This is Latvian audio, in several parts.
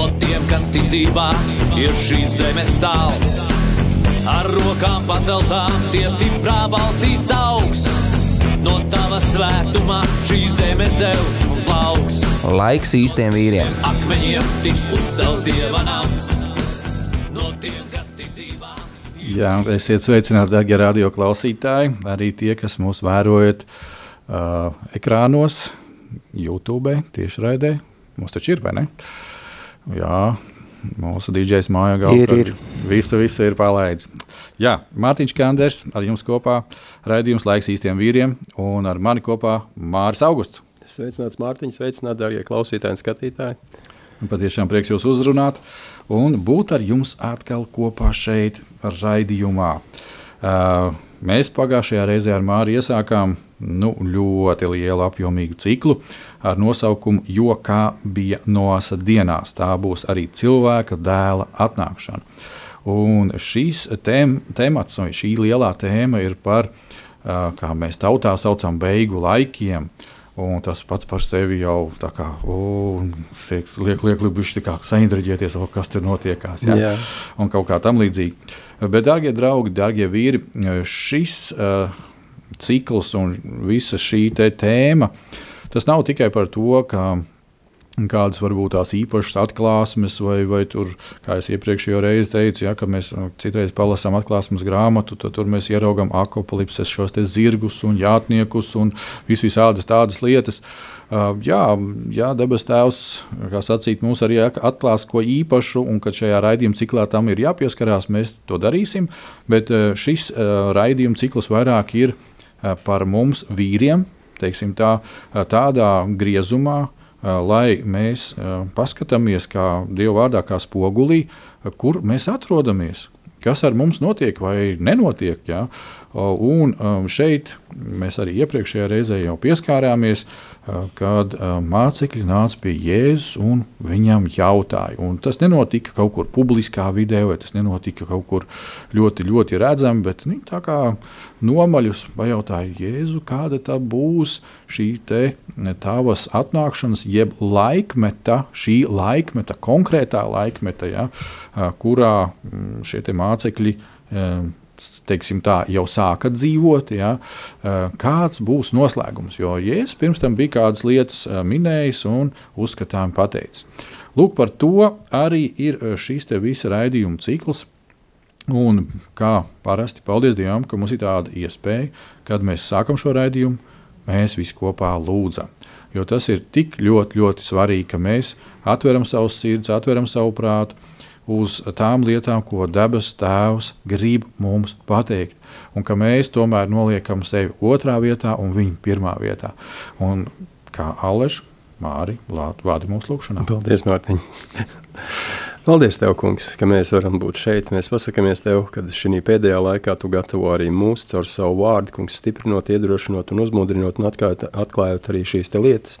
No tiem, kas ticībā ir šīs zemes sāls. Ar rokām paceltām, tie stiprā balsīs augs. No tava svētumā šī zeme zeus un plauks. Laiks īstiem vīriem. Akmeņiem tiks uzcelts dieva nams. No tiem, kas ticībā. Jā, esiet sveicināti, darbie radio klausītāji. Arī tie, kas mūs vērojat uh, ekrānos, YouTube, tiešraidē. Mums taču ir, vai ne? Jā, mūsu DJs mājā galvā Ir, ir. visu, visu ir palaidis. Jā, Mārtiņš Kanders ar jums kopā, raidījums laiks īstiem vīriem, un ar mani kopā Māris Augusts. Sveicināts Mārtiņš, sveicināti, darbie klausītāji un skatītāji. Un Patiešām prieks jūs uzrunāt un būt ar jums atkal kopā šeit, raidījumā. Uh, mēs pagājušajā reizē ar Māri iesākām nu, ļoti lielu apjomīgu ciklu ar nosaukumu Jo kā bija Noasa dienās. Tā būs arī cilvēka dēla atnākšana. Un šīs tēm, temats, šī lielā tēma ir par, kā mēs tautā saucam, beigu laikiem. Un tas pats par sevi jau tā kā o, sieks, liek, liek, liek saindriģēties, o, kas tur notiekās. Ja? Jā. Un kaut kā tam līdzīgi. Bet, darbie draugi, darbie vīri, šis uh, cikls un visa šī tēma, tas nav tikai par to, ka kādas varbūt tās īpašas atklāsmes, vai, vai tur, kā jau iepriekšējā reizē teicu, ja, ka mēs uh, citreiz palasām atklāsmes grāmatu, tad tur mēs ieraugām apakalipses, šos zirgus un jātniekus un vis visādas tādas lietas. Uh, jā, jā debes Tēvs, kā sacīt, mums arī atklās ko īpašu, un kad šajā raidījuma ciklā tam ir jāpieskarās, mēs to darīsim. Bet uh, šis uh, raidījuma cikls vairāk ir uh, par mums, vīriem, tā, uh, tādā griezumā, uh, lai mēs paskatāmies kā Dieva vārdā, kā spogulī, kur mēs atrodamies. Kas ar mums notiek vai nenotiek? Ja? Un šeit mēs arī iepriekšējā reizē jau pieskārāmies, uh, kad uh, mācekļi nāca pie Jēzus un viņam jautāja. Un tas nenotika kaut kur publiskā vidē, vai tas nenotika kaut kur ļoti, ļoti redzami, bet viņi tā kā nomaļus pajautāja Jēzu, kāda tā būs šī te tavas atnākšanas, jeb laikmeta, šī laikmeta, konkrētā laikmeta, ja, kurā mm, šie mācekļi teiksim tā, jau sāka dzīvot, ja, ā, kāds būs noslēgums. Jo Jēzus pirms tam bija kādas lietas ā, minējis un uzskatām pateicis. Lūk, par to arī ir ā, šīs visa raidījuma cikls. Un kā parasti, paldies Dievam, ka mums ir tāda iespēja, kad mēs sākam šo raidījumu, mēs visi kopā lūdzam. Jo tas ir tik ļoti, ļoti svarīgi, ka mēs atveram savu sirdi, atveram savu prātu uz tām lietām, ko debes Tēvs grib mums pateikt. Un ka mēs tomēr noliekam sevi otrā vietā un viņu pirmā vietā. Un kā Aleša, Māri, vādi mūsu lūgšanā. Paldies, Mārtiņ. Paldies, Tev, kungs, ka mēs varam būt šeit. Mēs pasakāmies Tev, ka šī pēdējā laikā Tu gatavo arī mūs caur savu vārdu, kungs, stiprinot, iedrošinot un uzmundrinot un atklājot, atklājot arī šīs lietas,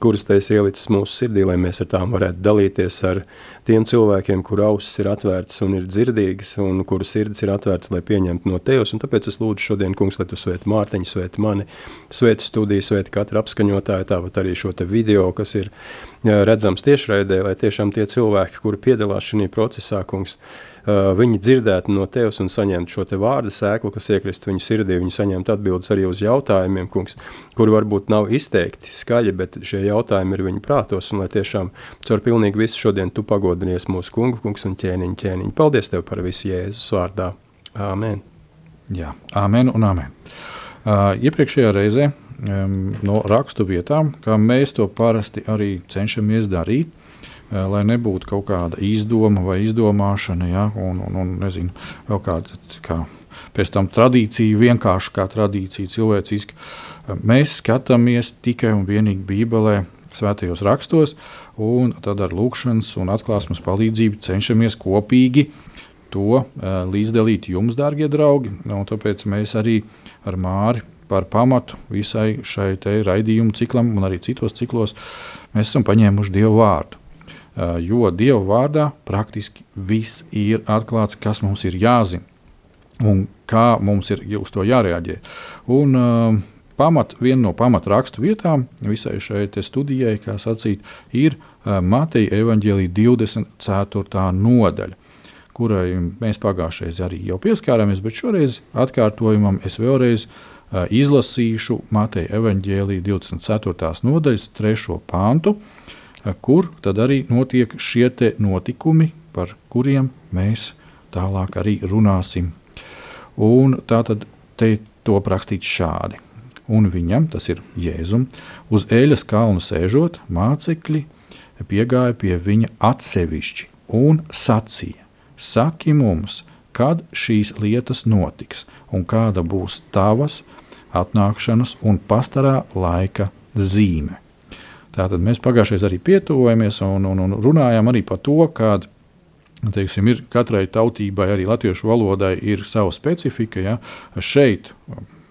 kuras Te esi ielicis mūsu sirdī, lai mēs ar tām varētu dalīties ar tiem cilvēkiem, kuru ausis ir atvērtas un ir dzirdīgas, un kuru sirds ir atvērtas, lai pieņemtu no Tevis. Un tāpēc es lūdzu šodien, kungs, lai Tu svēti Mārtiņu, svēti mani, svēti studiju, svēti katru apskaņotāju, tāpat arī šo video, kas ir jā, redzams tiešraidē, lai tiešām tie cilvēki, kuri piedalās šajā procesā, kungs, viņi dzirdētu no tevis un saņemtu šo te vārdu sēklu, kas iekrist viņu sirdī, viņi saņemtu atbildes arī uz jautājumiem, kungs, kuri varbūt nav izteikti skaļi, bet šie jautājumi ir viņu prātos, un lai tiešām caur pilnīgi visu šodien tu pagodinies mūsu kungu, kungs un ķēniņu, ķēniņu. Paldies Tev par visu Jēzus vārdā. Āmen. Jā, amen un amen. Uh, iepriekšējā reizē um, no rakstu vietām, kā mēs to parasti arī cenšamies darīt, lai nebūtu kaut kāda izdoma vai izdomāšana, ja, un, un, un nezinu, vēl kāda kā pēc tam tradīcija, vienkārši kā tradīcija cilvēciski. Uh, mēs skatāmies tikai un vienīgi Bībelē svētajos rakstos, un tad ar lūkšanas un atklāsmes palīdzību cenšamies kopīgi to uh, līdzdalīt jums, darbie draugi. Un tāpēc mēs arī ar Māri par pamatu visai šai raidījumu ciklam un arī citos ciklos mēs esam paņēmuši Dievu vārdu. Uh, jo Dieva vārdā praktiski viss ir atklāts, kas mums ir jāzina un kā mums ir uz to jārēģē. Un, uh, pamat, viena no pamatrakstu vietām visai šai studijai, kā sacīt, ir uh, Mateja evaņģēlīja 24. nodaļa. Kurai mēs pagājušajā arī jau pieskārāmies, bet šoreiz atkārtojumam es vēlreiz uh, izlasīšu Mateja evaņģēlīja 24. nodaļas 3. pāntu, uh, kur tad arī notiek šie notikumi, par kuriem mēs tālāk arī runāsim Un tā tad te to rakstīts šādi. Un viņam, tas ir Jēzum, uz eļas kalna sēžot, mācekļi piegāja pie viņa atsevišķi un sacīja: Saki mums, kad šīs lietas notiks un kāda būs tavas atnākšanas un pastarā laika zīme. Tātad mēs pagājušajā arī pietuvojamies un, un, un runājām arī par to, kāda Teiksim, ir, katrai tautībai, arī latviešu valodai, ir sava specifika. Ja? Šeit,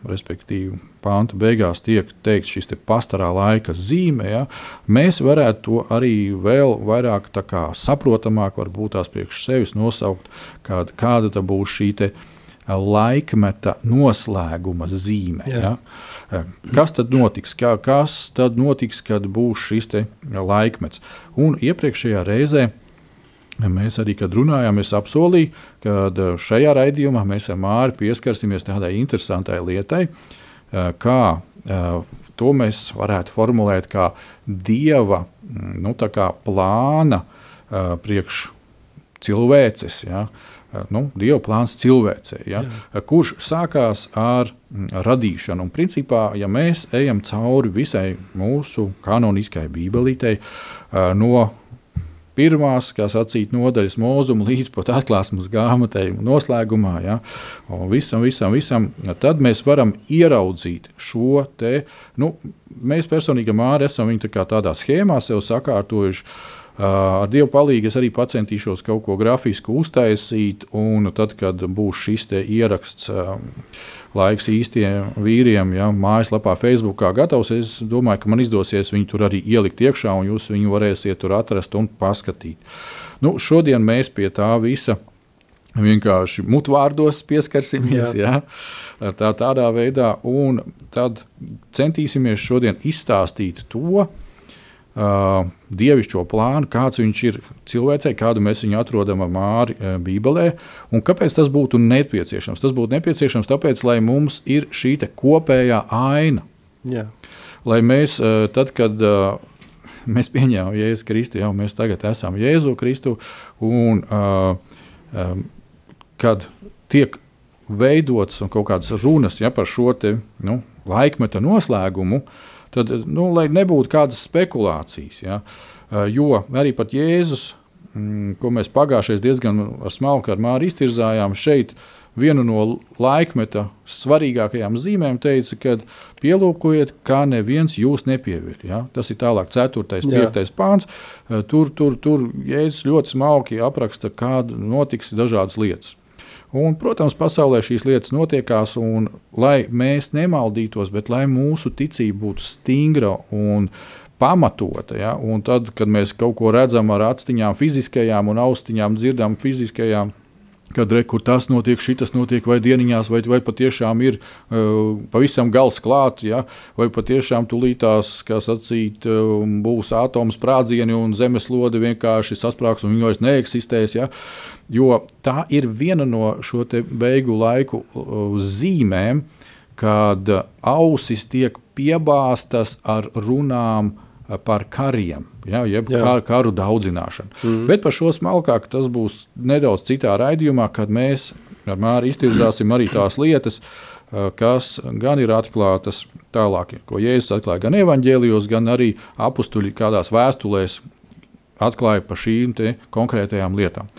respektīvi, pānta beigās tiek teikts šis te pastarā laika zīme. Ja? Mēs varētu to arī vēl vairāk saprotamāk, varbūt tās priekš sevis nosaukt, kāda, kāda būs šī laikmeta noslēguma zīme. Jā. Ja? Kas tad notiks? Kā, kas tad notiks, kad būs šis laikmets? Un iepriekšējā reizē Mēs arī, kad runājām, es apsolīju, ka eh, šajā raidījumā mēs ar Māri pieskarsimies tādai interesantai lietai, eh, kā eh, to mēs varētu formulēt kā dieva mm, nu, kā plāna priekš cilvēces. Ja? Nu, Dieva plāns cilvēcei, ja? Jā. kurš sākās ar mm, radīšanu. Un, principā, ja mēs ejam cauri visai mūsu kanoniskajai bībelītei, no pirmās, kā sacīt, nodaļas mūzuma līdz pat atklāsmes grāmatai noslēgumā. Ja, visam, visam, visam, tad mēs varam ieraudzīt šo te. Nu, mēs personīgi māri esam viņu tā tādā schēmā sev sakārtojuši. Ar Dievu palīdzību es arī centīšos kaut ko grafisku uztaisīt, un tad, kad būs šis ieraksts laiks īstiem vīriem, ja mājaslapā, Facebookā gatavs. Es domāju, ka man izdosies viņu tur arī ielikt iekšā, un jūs viņu varēsiet tur atrast un paskatīt. Nu, šodien mēs pie tā visa vienkārši mutvārdos pieskarsimies. Jā. Jā, tā, tādā veidā, un tad centīsimies šodien izstāstīt to, uh, dievišķo plānu, kāds viņš ir cilvēcei, kādu mēs viņu atrodam māri uh, Bībelē, un kāpēc tas būtu nepieciešams. Tas būtu nepieciešams tāpēc, lai mums ir šī kopējā aina. Jā. Lai mēs, uh, tad, kad uh, mēs pieņēmām Jēzu Kristu, jau mēs tagad esam Jēzu Kristu, un uh, um, kad tiek veidots kaut kādas runas ja, par šo te, nu, laikmeta noslēgumu, uh, tad nu, lai nebūtu kādas spekulācijas. Ja? Jo arī pat Jēzus, mm, ko mēs pagājušajā diezgan smalki ar Māru iztirzājām, šeit vienu no laikmeta svarīgākajām zīmēm teica, ka pielūkojiet, kā neviens jūs nepieviļ. Ja? Tas ir tālāk, 4. un 5. pāns. Tur, tur, tur Jēzus ļoti smalki apraksta, kāda notiks dažādas lietas. Un, protams, pasaulē šīs lietas notiekās, un lai mēs nemaldītos, bet lai mūsu ticība būtu stingra un pamatota. Ja? Un tad, kad mēs kaut ko redzam ar acīm, fiziskajām un austiņām, dzirdam fiziskajām kad re, tas notiek, šis notiek, vai dieniņās, vai, vai patiešām ir uh, pavisam gals klāt, ja? vai patiešām tulītās, kā sacīt, uh, būs atomu sprādzieni un zemeslode vienkārši sasprāgs un viņi vairs neeksistēs. Ja? Jo tā ir viena no šo beigu laiku uh, zīmēm, kad ausis tiek piebāztas ar runām par kariem, ja, jeb Jā. kā, karu daudzināšanu. Mm. Bet par šo smalkāk tas būs nedaudz citā raidījumā, kad mēs ar Māri iztirzāsim arī tās lietas, kas gan ir atklātas tālāk, ko Jēzus atklāja gan evaņģēlijos, gan arī apstuļi kādās vēstulēs atklāja par šīm konkrētajām lietām.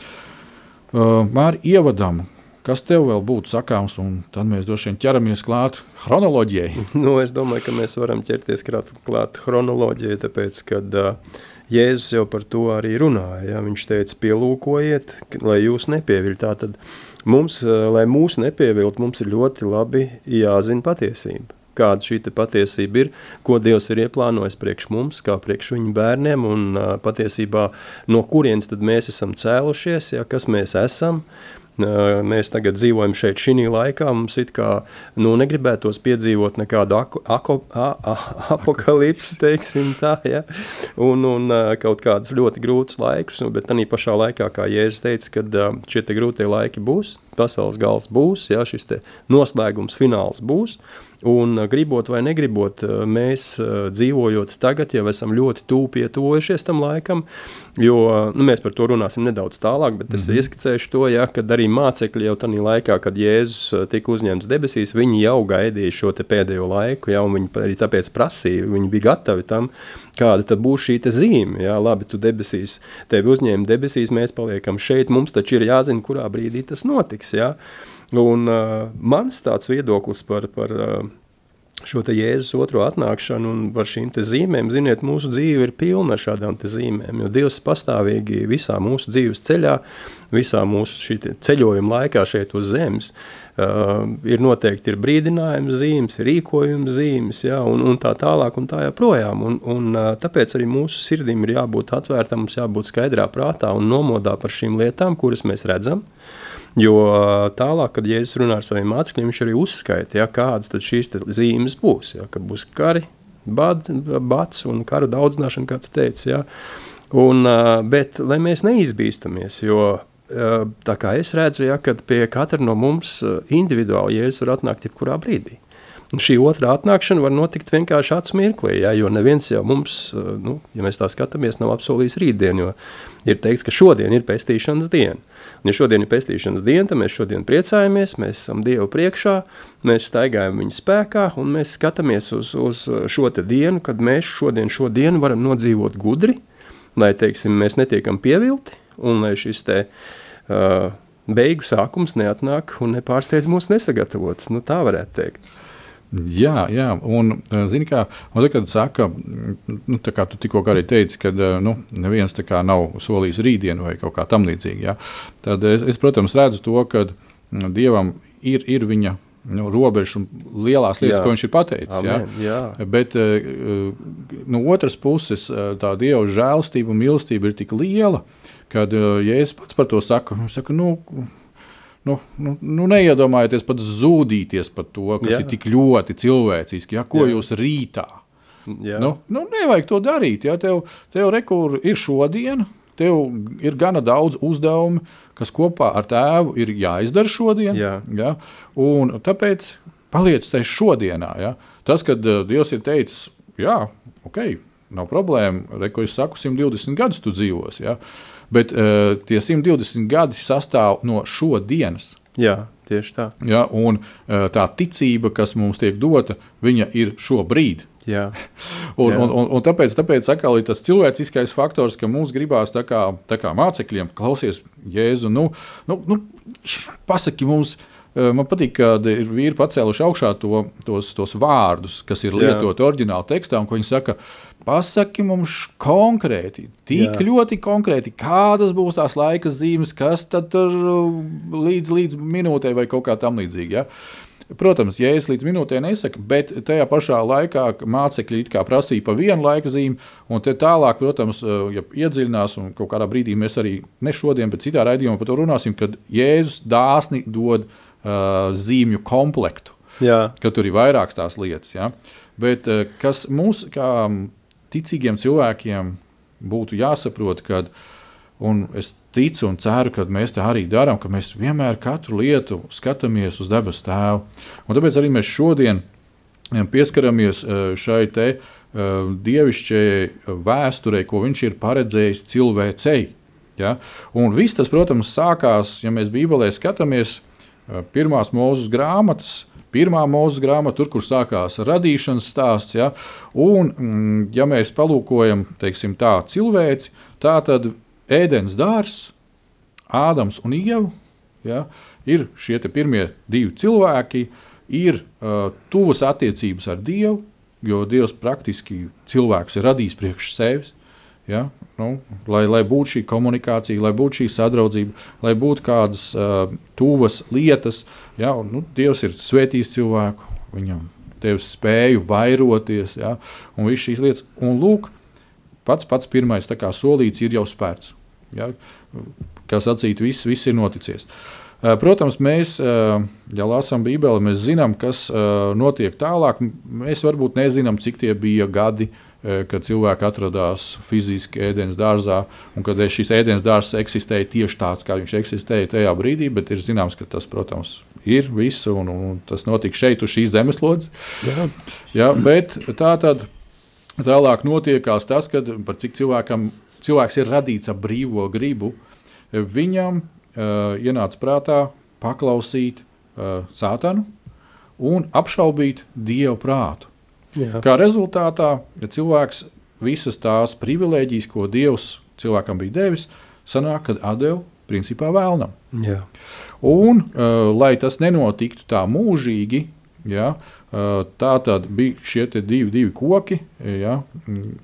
Māri ievadam, Kas tev vēl būtu sakāms, un tad mēs droši vien ķeramies klāt chronoloģijai? Nu, es domāju, ka mēs varam ķerties klāt, klāt chronoloģijai, tāpēc, kad uh, Jēzus jau par to arī runāja. Ja? Viņš teica, pielūkojiet, lai jūs nepieviļt. Tātad mums, uh, lai mūs nepievilt, mums ir ļoti labi jāzina patiesība kāda šī patiesība ir, ko Dievs ir ieplānojis priekš mums, kā priekš viņu bērniem, un uh, patiesībā no kurienes mēs esam cēlušies, ja, kas mēs esam. Mēs tagad dzīvojam šeit, šī laikā. Mums it kā nu, negribētos piedzīvot nekādu ako, ako, a, a, apakalipsi, teiksim tā, ja? un, un kaut kādus ļoti grūtus laikus, bet tā pašā laikā, kā Jēzus teica, kad šie grūtie laiki būs, pasaules gals būs, ja, šis noslēgums, fināls būs. Un gribot vai negribot, mēs dzīvojot tagad, jau esam ļoti tuvu pietuvojušies tam laikam, jo nu, mēs par to runāsim nedaudz tālāk, bet es mm -hmm. ieskicēšu to, ja, kad arī mācekļi jau tajā laikā, kad Jēzus tika uzņemts debesīs, viņi jau gaidīja šo pēdējo laiku, ja, un viņi arī tāpēc prasīja, viņi bija gatavi tam, kāda tad būs šī zīme. Jā, labi, tu debesīs, tevi uzņēma debesīs, mēs paliekam šeit, mums taču ir jāzina, kurā brīdī tas notiks. Jā. Un uh, mans tāds viedoklis par, par uh, šo Jēzus otro atnākšanu un par šīm zīmēm, ziniet, mūsu dzīve ir pilna ar šādām zīmēm, jo Dievs pastāvīgi visā mūsu dzīves ceļā, visā mūsu ceļojuma laikā šeit uz zemes, uh, ir noteikti ir brīdinājuma zīmes, ir rīkojuma zīmes, ja, un, un tā tālāk un tā joprojām, un, un uh, tāpēc arī mūsu sirdīm ir jābūt atvērtam, mums jābūt skaidrā prātā un nomodā par šīm lietām, kuras mēs redzam, uh, Jo tālāk, kad Jēzus runā ar saviem mācekļiem, viņš arī uzskaita, ja, kādas šīs zīmes būs. Ja, ka būs kari, bad, bats un kara daudzināšana, kā tu teici. Ja. Un, bet lai mēs neizbīstamies, jo tā kā es redzu, ja, kad pie katra no mums individuāli Jēzus var atnākt jebkurā brīdī. Un šī otrā atnākšana var notikt vienkārši acu mirklī, ja, jo neviens jau mums, nu, ja mēs tā skatāmies, nav apsolījis rītdienu, jo ir teikts, ka šodien ir pestīšanas diena. Un, ja šodien ir pestīšanas diena, tad mēs šodien priecājamies, mēs esam Dievu priekšā, mēs staigājam viņa spēkā un mēs skatāmies uz, uz šo dienu, kad mēs šodien šo dienu varam nodzīvot gudri, lai, teiksim, mēs netiekam pievilti un lai šis te uh, beigu sākums neatnāk un nepārsteidz mūs nesagatavots. Nu, tā varētu teikt. Jā, jā, un eh, zini, kā, un tad, kad saka, nu, tā kā tu tikko arī teici, ka eh, nu, neviens tā kā nav solījis rītdienu vai kaut kā tam līdzīga, tad es, es, protams, redzu to, ka mm, Dievam ir, ir viņa nu, robežas un lielās lietas, jā. ko viņš ir pateicis. Amen, jā. Jā. Bet eh, no otras puses, tā Dieva žēlstība un mīlestība ir tik liela, ka, ja es pats par to saku, saku nu, nu, nu, nu neiedomājieties pat zudīties par to, kas jā. ir tik ļoti cilvēciski. Ja, ko jā. jūs rītā? Jā. Nu, nu, nevajag to darīt. Ja, tev tev rekur ir šodiena, tev ir gana daudz uzdevumu, kas kopā ar tēvu ir jāizdara šodien. Jā. Ja, tāpēc paliec tajā šodienā. Ja. Tas, kad uh, Dievs ir teicis, jā, ok, nav problēma, re, ko es saku, 120 gadus tu dzīvosi. Ja. Uh, Bet uh, tie 120 gadi sastāv no šodienas. Jā, tieši tā. Ja, un uh, tā ticība, kas mums tiek dota, viņa ir šobrīd. Jā. un, Jā. Un, un, un tāpēc, tāpēc atkal ir tas cilvēciskais faktors, ka mums gribās tā kā, tā kā mācekļiem, klausies, Jēzu, nu, nu, nu pasaki mums. Uh, man patīk, ka ir vīri pacēluši augšā to, tos, tos vārdus, kas ir lietoti oriģinālā tekstā, un viņi saka, Pasaki mums konkrēti, tik Jā. ļoti konkrēti, kādas būs tās laika zīmes, kas tad tur uh, līdz, līdz minūtei vai kaut kā tam līdzīga. Ja? Protams, ja es līdz minūtē nesaku, bet tajā pašā laikā mācekļi prasīja pa vienu laika zīmi, un tālāk, protams, uh, ja iedziļinās, un kaut kādā brīdī mēs arī ne šodien, bet citā raidījumā par to runāsim, kad Jēzus dāsni dod uh, zīmju komplektu. Jā. Ka tur ir vairākas tās lietas. Ja? Bet uh, kas mums, kā ticīgiem cilvēkiem būtu jāsaprot, ka, un es ticu un ceru, ka mēs tā arī darām, ka mēs vienmēr katru lietu skatāmies uz debes tēvu. Un tāpēc arī mēs šodien pieskaramies šai te dievišķajai vēsturei, ko viņš ir paredzējis cilvēcei. Ja? Un viss tas, protams, sākās, ja mēs Bībelē skatāmies pirmās mūzes grāmatas, pirmā mūzes grāmata, tur, kur sākās radīšanas stāsts. Ja, un, mm, ja mēs palūkojam teiksim, tā cilvēci, tā tad ēdienas dārzs, Ādams un Ieva. Ja? Ir šie pirmie divi cilvēki, ir uh, tuvas attiecības ar Dievu, jo Dievs praktiski cilvēks ir radījis priekš sevis. Ja? Nu, lai, lai būtu šī komunikācija, lai būtu šī sadraudzība, lai būtu kādas uh, tuvas lietas, ja? un, nu, Dievs ir svētījis cilvēku, viņam devis spēju vairoties, ja? un visas šīs lietas. Un lūk, pats pats pirmais solīts ir jau spērts. Ja? Kā sacīt, viss, viss ir noticis. Uh, protams, mēs, ja lasām Bībeli, mēs zinām, kas notiek tālāk. Mēs varbūt nezinām, cik tie bija gadi, uh, kad cilvēki atradās fiziski ēdienas dārzā, un kad šis ēdienas dārzs eksistēja tieši tāds, kā viņš eksistēja tajā brīdī, bet ir zināms, ka tas, protams, ir viss, un, un tas notika šeit, uz šīs zemeslodes. Jā. Jā, bet tā tad tālāk notiekās tas, kad par cik cilvēkam, cilvēks ir radīts ar brīvo gribu, viņam uh, ienāca prātā paklausīt uh, sātanu un apšaubīt dievu prātu. Jā. Kā rezultātā, ja cilvēks visas tās privilēģijas, ko Dievs cilvēkam bija devis, sanāk, kad atdeva principā vēlnam. Jā. Un, uh, lai tas nenotiktu tā mūžīgi, ja, uh, tā tad bija šie divi, divi koki, ja,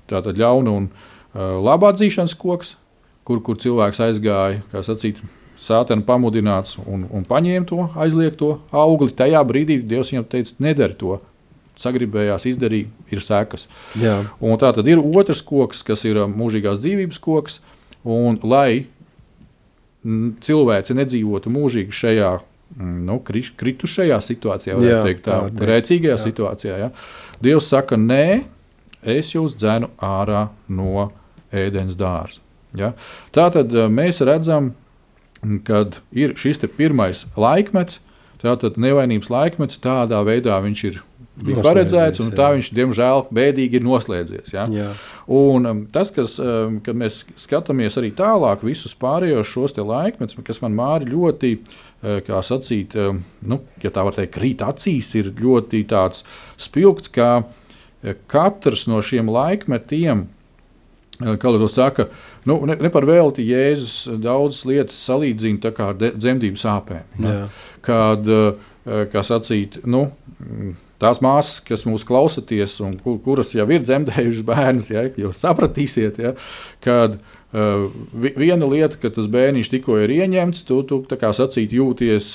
tā tad ļauna un uh, labā atzīšanas koks, kur, kur cilvēks aizgāja, kā sacīt, sātena pamudināts un, un paņēma to aizliegto augli. Tajā brīdī Dievs viņam teica, nedari to, sagribējās izdarīt, ir sekas. Tā tad ir otrs koks, kas ir um, mūžīgās dzīvības koks. Un, lai cilvēci nedzīvotu mūžīgi šajā mm, nu, kritušajā situācijā, jau tādā tā, grēcīgajā jā. situācijā, ja? Dievs saka, nē, es jūs dzēnu ārā no ēdienas dārza. Ja? Tā tad uh, mēs redzam, kad ir šis pirmais laikmets, tātad nevainības laikmets, tādā veidā viņš ir bija paredzēts, un tā viņš, diemžēl, bēdīgi ir noslēdzies. Ja? Jā. Un, um, tas, kas, um, kad mēs skatāmies arī tālāk, visus pārējos šos laikmetus, kas man māri ļoti, uh, kā sacīt, um, nu, ja tā var teikt, krīt acīs, ir ļoti spilgts, ka uh, katrs no šiem laikmetiem. Uh, kā jau saka, nu, ne, ne par velti Jēzus daudzas lietas salīdzina ar dzemdību sāpēm. Ja? Kad, kā sacīt, nu, tās māsas, kas mūs klausāties, un kur, kuras jau ir dzemdējušas bērnus, ja, jūs sapratīsiet, ja, kad uh, viena lieta, ka tas bērniņš tikko ir ieņemts, tu, tu sacīt, jūties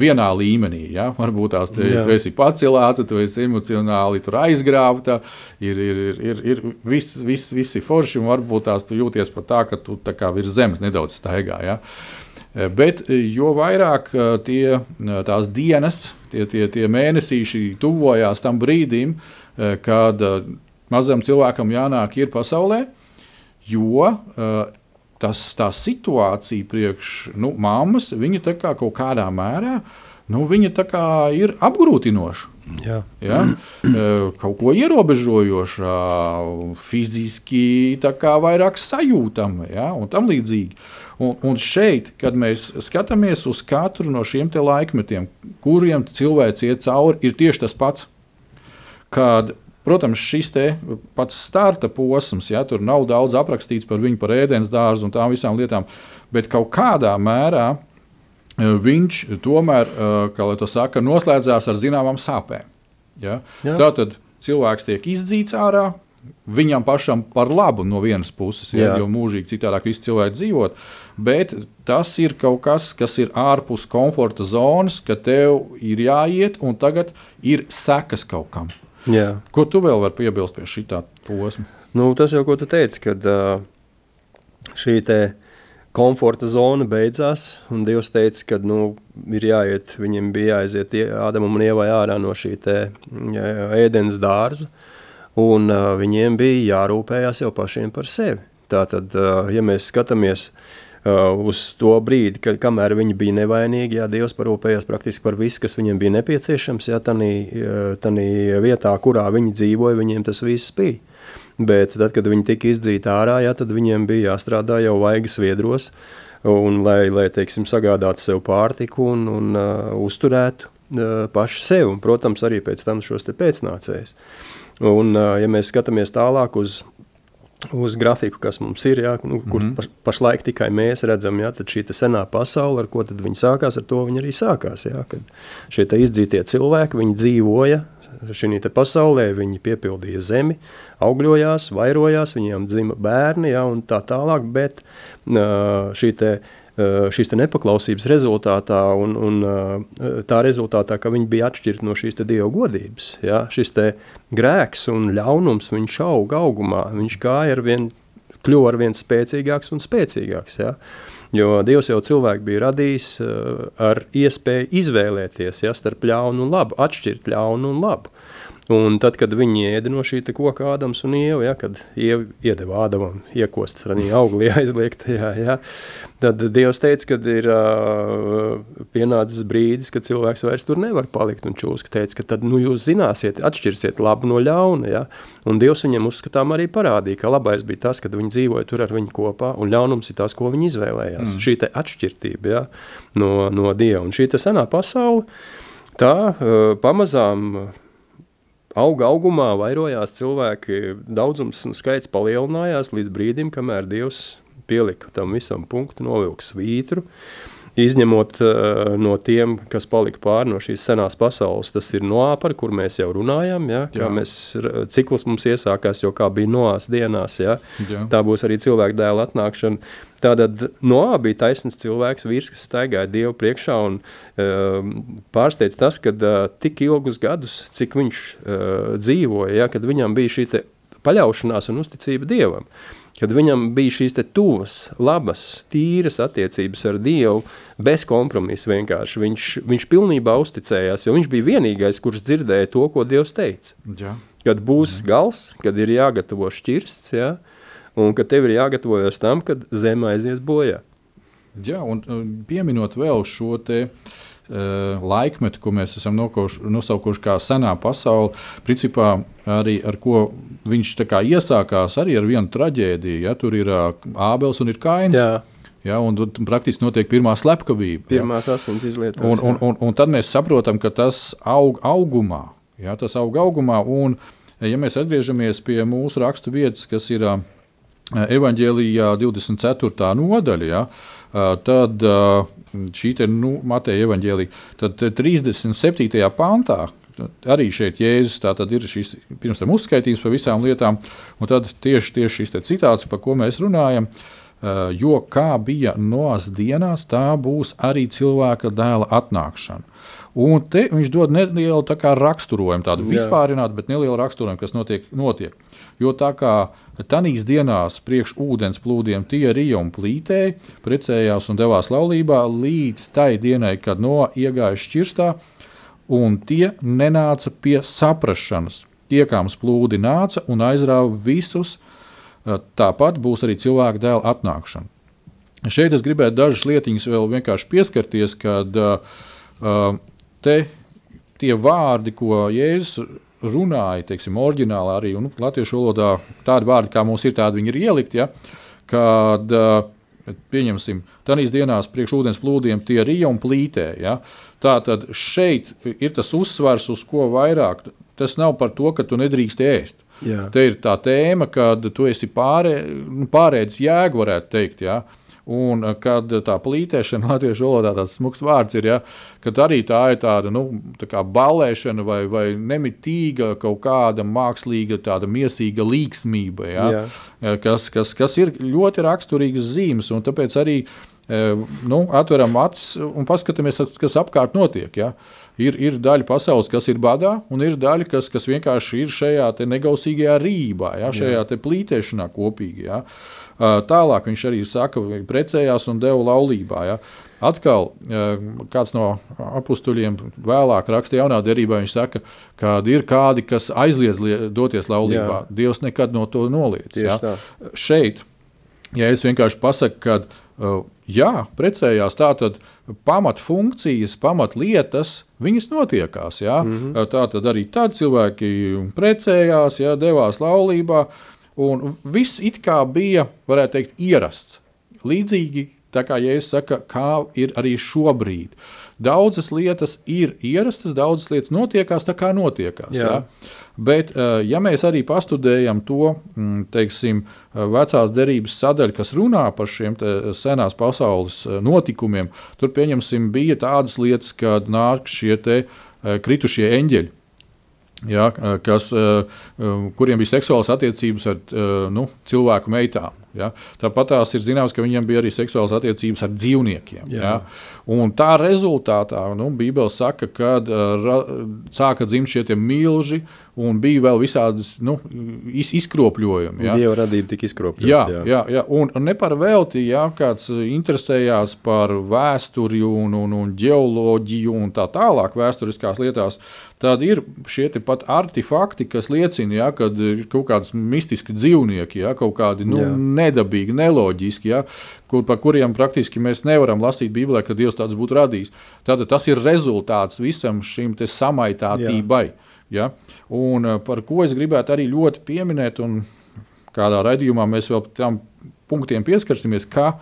vienā līmenī. Ja. Varbūt tās te, tu esi pacelāta, tu esi emocionāli aizgrābta, ir, ir, ir, ir, ir viss, viss, viss ir forši, un varbūt tās tu jūties pat tā, ka tu tā kā virs zemes nedaudz staigā. Ja. Bet jo vairāk tie, tās dienas, tie, tie, tie mēnesīši tuvojās tam brīdim, eh, kad eh, mazam cilvēkam jānāk ir pasaulē, jo eh, tas, tā situācija priekš nu, mammas, viņa tā kā kaut kādā mērā, nu, viņa tā kā ir apgrūtinoša. Jā. Ja? Kaut ko ierobežojošā, fiziski vairāk sajūtama ja? un tam līdzīgi. Un, un šeit, kad mēs skatāmies uz katru no šiem laikmetiem, kuriem cilvēks iet cauri, ir tieši tas pats. Kad, protams, šis pats starta posms, ja tur nav daudz aprakstīts par viņu, par ēdienas dārzu un tām visām lietām, bet kaut kādā mērā e, viņš tomēr, e, kā lai to saka, noslēdzās ar zināmām sāpēm. Ja? Tātad cilvēks tiek izdzīts ārā, viņam pašam par labu no vienas puses, ja, jo mūžīgi citādāk visi cilvēki dzīvot. Bet tas ir kaut kas, kas ir ārpus komforta zonas, ka tev ir jāiet un tagad ir sekas kaut kam. Jā. Ko tu vēl vari piebilst pie šī posma? Nu, tas jau, ko tu teici, kad uh, šī komforta zona beidzās, un Dievs teica, ka nu, ir jāiet, viņiem bija jāiziet Ādamam un Ievai ārā no šī ēdienas dārza. Un uh, viņiem bija jārūpējas jau pašiem par sevi. Tātad, uh, ja mēs skatāmies uh, uz to brīdi, kad, kamēr viņi bija nevainīgi, jā, Dievs parūpējās praktiski par visu, kas viņiem bija nepieciešams, jā, tanī, tanī vietā, kurā viņi dzīvoja, viņiem tas viss bija. Bet tad, kad viņi tika izdzīti ārā, jā, tad viņiem bija jāstrādā jau vaigas viedros, un, lai, lai teiksim, sagādātu sev pārtiku un, un uh, uzturētu uh, paši sevi, un, protams, arī pēc tam šos pēcnācējus. Uh, Un, ja mēs skatāmies tālāk uz uz grafiku, kas mums ir, jā, nu, kur mm -hmm. pašlaik tikai mēs redzam, jā, tad šī senā pasaule, ar ko viņi sākās, ar to viņi arī sākās. Jā, kad šie izdzītie cilvēki, viņi dzīvoja šī pasaulē, viņi piepildīja zemi, augļojās, vairojās, viņiem dzima bērni jā, un tā tālāk, bet šī te Eh, šīs nepaklausības rezultātā un, un eh, tā rezultātā, ka viņi bija atšķirti no šīs dieva godības. Ja? Šis grēks un ļaunums, viņš auga augumā, viņš gāja ar vien, kļuva ar vien spēcīgāks un spēcīgāks. Ja? Jo Dievs jau cilvēku bija radījis uh, ar iespēju izvēlēties ja, starp ļaunu un labu, atšķirt ļaunu un labu. Un tad, kad viņi ēda no šī koka Ādams un Ieva, ja, kad Ieva iedeva Ādamam iekost arī auglī aizliegtajā, ja, tad Dievs teica, ka ir uh, pienācis brīdis, kad cilvēks vairs tur nevar palikt. Un Čūska teica, ka tad nu, jūs zināsiet, atšķirsiet labu no ļauna. Ja, un Dievs viņam uzskatām arī parādīja, ka labais bija tas, kad viņi dzīvoja tur ar viņu kopā, un ļaunums ir tas, ko viņi izvēlējās. Mm. Šī atšķirtība ja, no, no Dieva. Un šī senā pasaule, tā uh, pamazām auga augumā, vairojās cilvēki, daudzums un skaits palielinājās līdz brīdim, kamēr Dievs pielika tam visam punktu, novilka svītru. Izņemot uh, no tiem, kas palika pāri no šīs senās pasaules, tas ir Noā, par kur mēs jau runājam. Ja, kā Jā. mēs, cikls mums iesākās, jo kā bija Noās dienās, ja, Jā. tā būs arī cilvēka dēla atnākšana. Tātad Noā bija taisns cilvēks, vīrs, kas staigāja Dievu priekšā un uh, pārsteidz tas, ka uh, tik ilgus gadus, cik viņš uh, dzīvoja, ja, kad viņam bija šī paļaušanās un uzticība Dievam, kad viņam bija šīs tuvas, labas, tīras attiecības ar Dievu, bez kompromisa vienkārši. Viņš, viņš pilnībā uzticējās, jo viņš bija vienīgais, kurš dzirdēja to, ko Dievs teica. Ja. Kad būs ja. gals, kad ir jāgatavo šķirsts, ja, un ka tev ir jāgatavojas tam, kad zeme aizies bojā. Jā, un pieminot vēl šo te. Uh, laikmetu, ko mēs esam nosaukuši kā senā pasaule, principā arī ar ko viņš iesākās, arī ar vienu traģēdiju. Ja, tur ir uh, Ābels un ir Kains. Jā. Ja, un tur praktiski notiek pirmā slepkavība. Pirmās ja. asins izlietas. Un, un, un, un tad mēs saprotam, ka tas aug augumā. Ja, tas aug augumā un, ja mēs atgriežamies pie mūsu rakstu vietas, kas ir uh, evanģēlijā 24. nodaļa, ja, tad šī te, nu, Mateja evanģēlija, tad 37. pantā. Arī šeit Jēzus ir šis pirms tam uzskaitījums par visām lietām, un tad tieši, tieši šis citāts, par ko mēs runājam, jo kā bija noās dienās, tā būs arī cilvēka dēla atnākšana. Un te viņš dod nelielu tā raksturojumu, tādu vispārinātu, bet nelielu raksturojumu, kas notiek. notiek. Jo tā kā tanīs dienās priekš ūdens plūdiem tie rija un plītēji, precējās un devās laulībā līdz tai dienai, kad no iegāja šķirstā, un tie nenāca pie saprašanas. Tiekāms plūdi nāca un aizrāva visus, tāpat būs arī cilvēka dēla atnākšana. Šeit es gribētu dažas lietiņas vēl vienkārši pieskarties, kad uh, te tie vārdi, ko Jēzus runāja, teiksim, oriģinālā arī nu, latviešu valodā, tādi vārdi, kā mums ir, tādi viņi ir ielikt. Ja, kad, pieņemsim, tādīs dienās priekš ūdens plūdiem tie rīja un plītē. Ja? Tā tad šeit ir tas uzsvars, uz ko vairāk. Tas nav par to, ka tu nedrīkst ēst. Jā. Te ir tā tēma, kad tu esi pārē, nu, pārēdis jēgu, varētu teikt. Ja? Uh, Un eh, kad tā plītēšana, latviešu valodā tāds smags vārds ir, ja, kad arī tā ir tāda nu, tā balēšana vai, vai nemitīga kaut kāda mākslīga, tāda miesīga līksmība, ja, Jā. Eh, kas, kas, kas ir ļoti raksturīgas zīmes. Tāpēc arī eh, nu, atveram acis un paskatāmies, kas apkārt notiek. Ja. Ir, ir daļa pasaules, kas ir badā, un ir daļa, kas, kas vienkārši ir šajā negausīgajā rībā, ja, šajā plītēšanā kopīgi. Ja. Tālāk viņš arī saka, ka precējās un deva laulībā. Ja. Atkal kāds no apstuļiem vēlāk raksta jaunā derībā. Viņš saka, ka ir kādi, kas aizliedz doties laulībā. Jā. Dievs nekad no to noliedz. Ja. Šeit, ja es vienkārši pasaku, ka jā, precējās tā, tad pamatfunkcijas, pamatlietas, viņas notiekās. Ja. Mm -hmm. Tā tad arī tad cilvēki precējās, ja, devās laulībā. Un viss it kā bija, varētu teikt, ierasts. Līdzīgi tā kā Jēzus saka, kā ir arī šobrīd. Daudzas lietas ir ierastas, daudzas lietas notiekās tā, kā notiekās. Jā. Jā? Bet, ja mēs arī pastudējam to mm, teiksim, vecās derības sadaļu, kas runā par šiem senās pasaules notikumiem, tur pieņemsim, bija tādas lietas, kad nāk šie kritušie eņģeļi. Ja, kas, kuriem bija seksuālas attiecības ar nu, cilvēku meitām. Ja? Tāpat tās ir zināms, ka viņiem bija arī seksuālas attiecības ar dzīvniekiem. Jā. Ja? Un tā rezultātā nu, Bībele saka, ka uh, sāka dzimt šie milži, un bija vēl visādas nu, iz, izkropļojumi. Ja? Dieva radība tika izkropļota. Jā, jā. Jā, jā, un ne par velti, ja kāds interesējās par vēsturi un, un, un geoloģiju un tā tālāk, vēsturiskās lietās, tad ir šie pat artefakti, kas liecina, ja, ka ir kaut kādi mistiski dzīvnieki, ja, kaut kādi nu, nedabīgi, neloģiski. Ja, kur, par kuriem praktiski mēs nevaram lasīt Bībelē, ka Dievs tādus būtu radījis. Tātad tas ir rezultāts visam šim samaitātībai. Jā. Ja? Un eh, par ko es gribētu arī ļoti pieminēt, un kādā raidījumā mēs vēl tam punktiem pieskarsimies, ka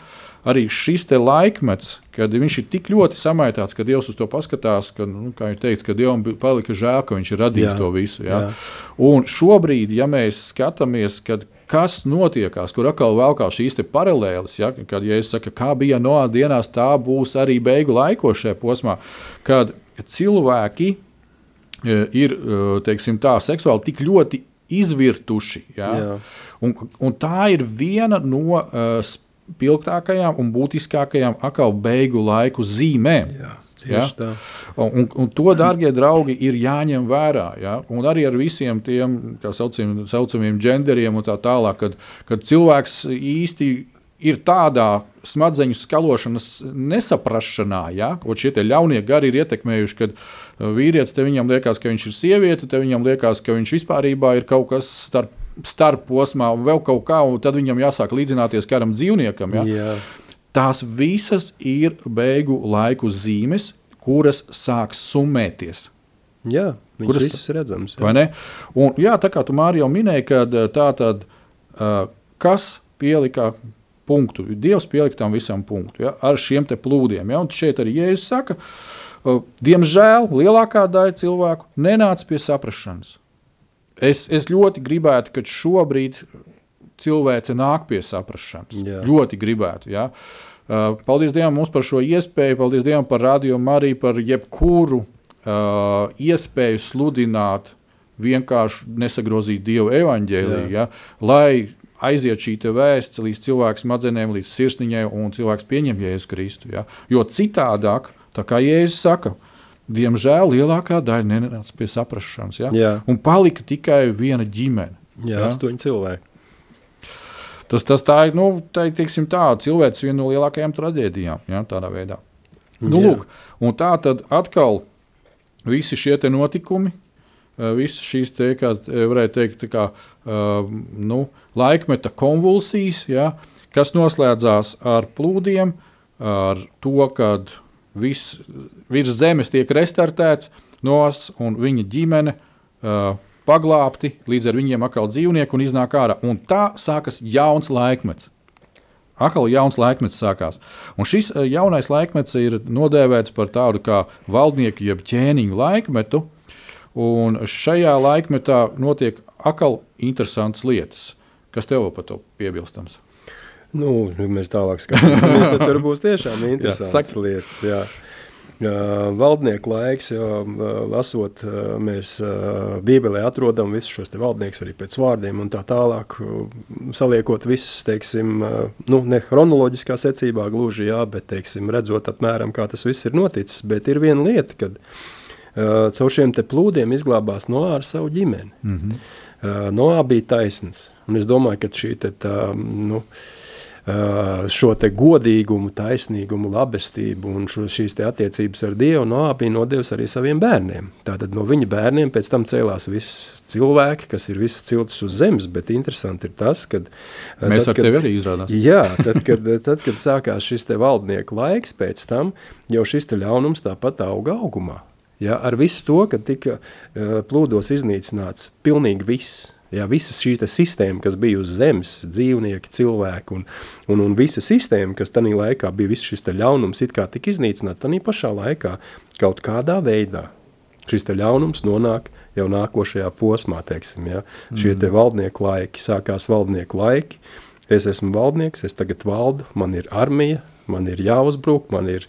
arī šis laikmets, kad viņš ir tik ļoti samaitāts, ka Dievs uz to paskatās, ka, nu, kā ir teikts, ka Dievam palika žēl, ka viņš ir radījis jā, to visu. Ja? Jā. Un šobrīd, ja mēs skatāmies, kad, kas notiekās, kur atkal velkā šīs paralēles, ja? kad ja es saku, kā bija no dienās, tā būs arī beigu laikos šajā posmā, kad cilvēki E, ir e, teiksim, tā, seksuāli tik ļoti izvirtuši. Ja? Jā. Un, un tā ir viena no uh, spilgtākajām un būtiskākajām atkal beigu laiku zīmēm. Jā. Ja? Un, un to, darbie draugi, ir jāņem vērā. Ja? Un arī ar visiem tiem tā saucamiem, saucamiem genderiem un tā tālāk, kad, kad cilvēks īsti ir tādā smadzeņu skalošanas nesaprašanā, ja, ko šie ļaunie gari ir ietekmējuši, kad uh, vīrietis te viņam liekas, ka viņš ir sieviete, te viņam liekas, ka viņš vispār ir kaut kas starp, starp posmā un vēl kaut kā, un tad viņam jāsāk līdzināties kādam dzīvniekam. Ja. Jā. Tās visas ir beigu laiku zīmes, kuras sāk summēties. Jā, kuras visas redzams. Jā. Un, jā, tā kā tu Mārija jau minēji, kad uh, tā tad, uh, kas pielika punktu. Dievs pielika tam visam punktu ja, ar šiem plūdiem. Ja, un šeit arī Jēzus saka, diemžēl lielākā daļa cilvēku nenāca pie saprašanas. Es, es ļoti gribētu, ka šobrīd cilvēce nāk pie saprašanas. Jā. Ļoti gribētu. Ja. Paldies Dievam mums par šo iespēju, paldies Dievam par radio arī par jebkuru uh, iespēju sludināt, vienkārši nesagrozīt Dieva evaņģēliju, ja, lai aiziet šī vēsts līdz cilvēka smadzenēm, līdz sirsniņai, un cilvēks pieņem Jēzu Kristu. Ja? Jo citādāk, tā kā Jēzus saka, diemžēl lielākā daļa nenāca pie saprašanas. Ja? Jā. Un palika tikai viena ģimene. Jā, ja? astoņi cilvēki. Tas, tas tā ir, nu, tā, tā cilvēks viena no lielākajām traģēdijām, ja, tādā veidā. Nu, lūk, tā tad atkal visi šie notikumi, Eh, visas šīs te, kā, eh, varētu teikt, kā, uh, nu, laikmeta konvulsijas, ja, kas noslēdzās ar plūdiem, ar to, ka viss virs zemes tiek restartēts nos un viņa ģimene uh, paglābti, līdz ar viņiem atkal dzīvnieki un iznāk ārā. Un tā sākas jauns laikmets. Atkal jauns laikmets sākās. Un šis jaunais laikmets ir nodēvēts par tādu kā valdnieku jeb ķēniņu laikmetu, Un šajā laikmetā notiek atkal interesantas lietas. Kas tev par to piebilstams? Nu, ja mēs tālāk skatīsimies, tad tur būs tiešām interesantas jā, lietas. Jā. Valdnieku laiks, jo lasot, mēs Bībelē atrodam visus šos valdniekus arī pēc vārdiem un tā tālāk, saliekot visas, teiksim, nu, ne chronoloģiskā secībā gluži, jā, bet, teiksim, redzot apmēram, kā tas viss ir noticis, bet ir viena lieta, kad uh, caur šiem plūdiem izglābās Noā ar savu ģimeni. Mm -hmm. uh, Noā bija taisns. Un es domāju, ka šī te, tā, nu, uh, šo godīgumu, taisnīgumu, labestību un šo, šīs attiecības ar Dievu Noā bija nodevis arī saviem bērniem. Tātad no viņa bērniem pēc tam cēlās visi cilvēki, kas ir visas ciltis uz zemes, bet interesanti ir tas, ka... Mēs tad, ar kad, tevi arī izrādās. Jā, tad, kad, tad, kad sākās šis te valdnieku laiks pēc tam, jau šis te ļaunums tāpat auga augumā. Ja, ar visu to, ka tika uh, plūdos iznīcināts pilnīgi viss. Ja, visa šī sistēma, kas bija uz zemes, dzīvnieki, cilvēki un, un, un visa sistēma, kas tajā laikā bija, viss šis ļaunums it kā tika iznīcināts, tajā pašā laikā kaut kādā veidā šis ļaunums nonāk jau nākošajā posmā. Teiksim, ja? mm. Šie te valdnieku laiki, sākās valdnieku laiki. Es esmu valdnieks, es tagad valdu, man ir armija, man ir jāuzbruk, man ir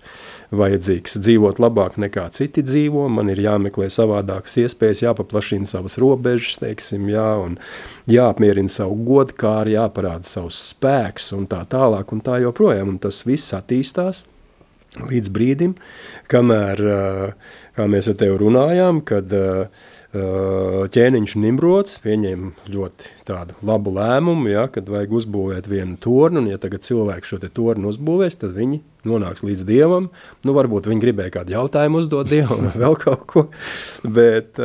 vajadzīgs. Dzīvot labāk nekā citi dzīvo, man ir jāmeklē savādākas iespējas, jāpaplašina savas robežas, teiksim, jā, un jāapmierina savu godkāri, jāparāda savus spēks un tā tālāk un tā joprojām, un tas viss attīstās līdz brīdim, kamēr, kā mēs ar tevi runājām, kad ķēniņš Nimrods pieņēma ļoti tādu labu lēmumu, ja, kad vajag uzbūvēt vienu tornu, un ja tagad cilvēki šo te tornu uzbūvēs, tad viņi nonāks līdz Dievam. Nu, varbūt viņi gribēja kādu jautājumu uzdot Dievam vēl kaut ko, bet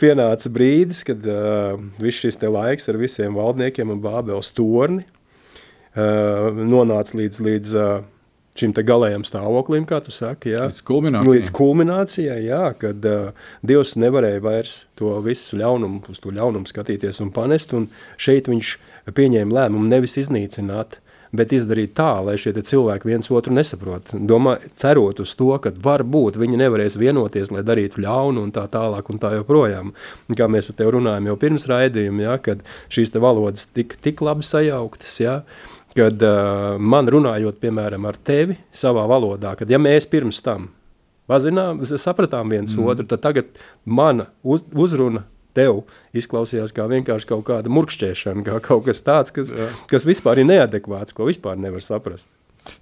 pienāca brīdis, kad viss šis te laiks ar visiem valdniekiem un Bābels torni nonāca līdz, līdz šim galējam stāvoklim, kā tu saki, jā, līdz kulminācijai. Līdz kulminācijai jā, kad uh, Dievs nevarēja vairs to visu ļaunumu, uz to ļaunumu skatīties un panest, un šeit viņš pieņēma lēmumu nevis iznīcināt, bet izdarīt tā, lai šie cilvēki viens otru nesaprot. Domā, cerot uz to, ka varbūt viņi nevarēs vienoties, lai darītu ļaunu un tā tālāk un tā joprojām. Kā mēs ar tevi runājam jau pirms raidījuma, ja, kad šīs valodas tik, tik labi sajauktas, ja, uh, kad uh, man runājot, piemēram, ar tevi savā valodā, kad ja mēs pirms tam pazinām, sapratām viens mm. otru, tad tagad mana uz, uzruna tev izklausījās kā vienkārši kaut kāda murkšķēšana, kā kaut kas tāds, kas, Jā. kas vispār ir neadekvāts, ko vispār nevar saprast.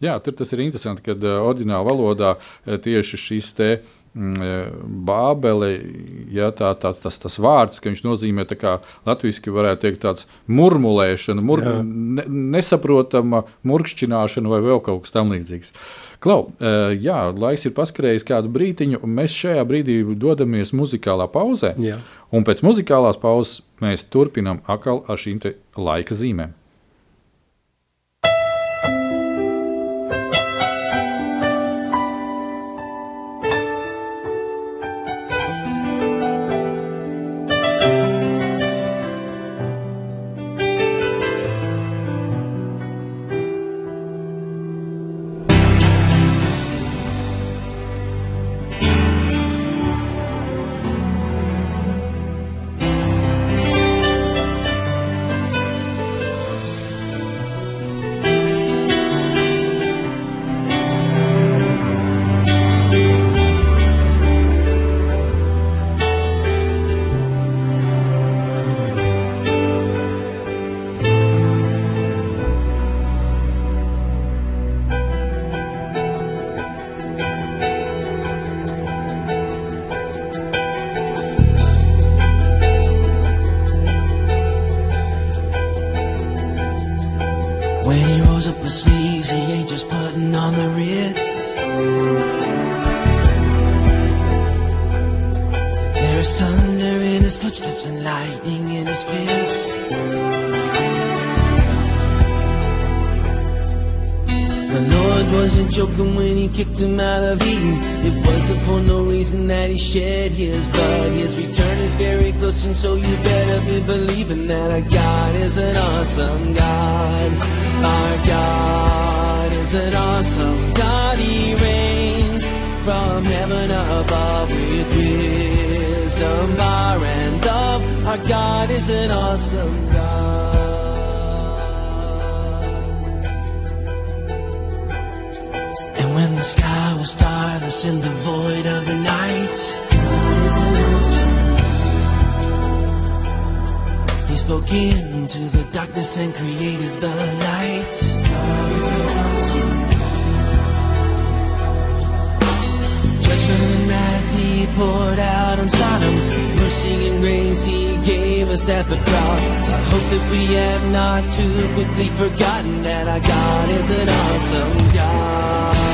Jā, tur tas ir interesanti, kad uh, oriģinālā valodā tieši šis te uh, Bābele, ja, tā, tā, tas, tas vārds, ka viņš nozīmē kā latviešu varētu teikt, tāds murmulēšana, mur, ne, nesaprotama murkšķināšana vai vēl kaut kas tamlīdzīgs. Klau, e, jā, laiks ir paskrējis kādu brīdiņu, un mēs šajā brīdī dodamies muzikālā pauzē. Jā. Un pēc muzikālās pauzes mēs turpinām atkal ar šīm laika zīmēm. So you better be believing that our God is an awesome God. Our God is an awesome God. He reigns from heaven above with wisdom, power, and love. Our God is an awesome starless in the void of the night, He spoke into the darkness and created the light. Judgment and wrath He poured out on Sodom. Mercy and grace He gave us at the cross. I hope that we have not too quickly forgotten that our God is an awesome God.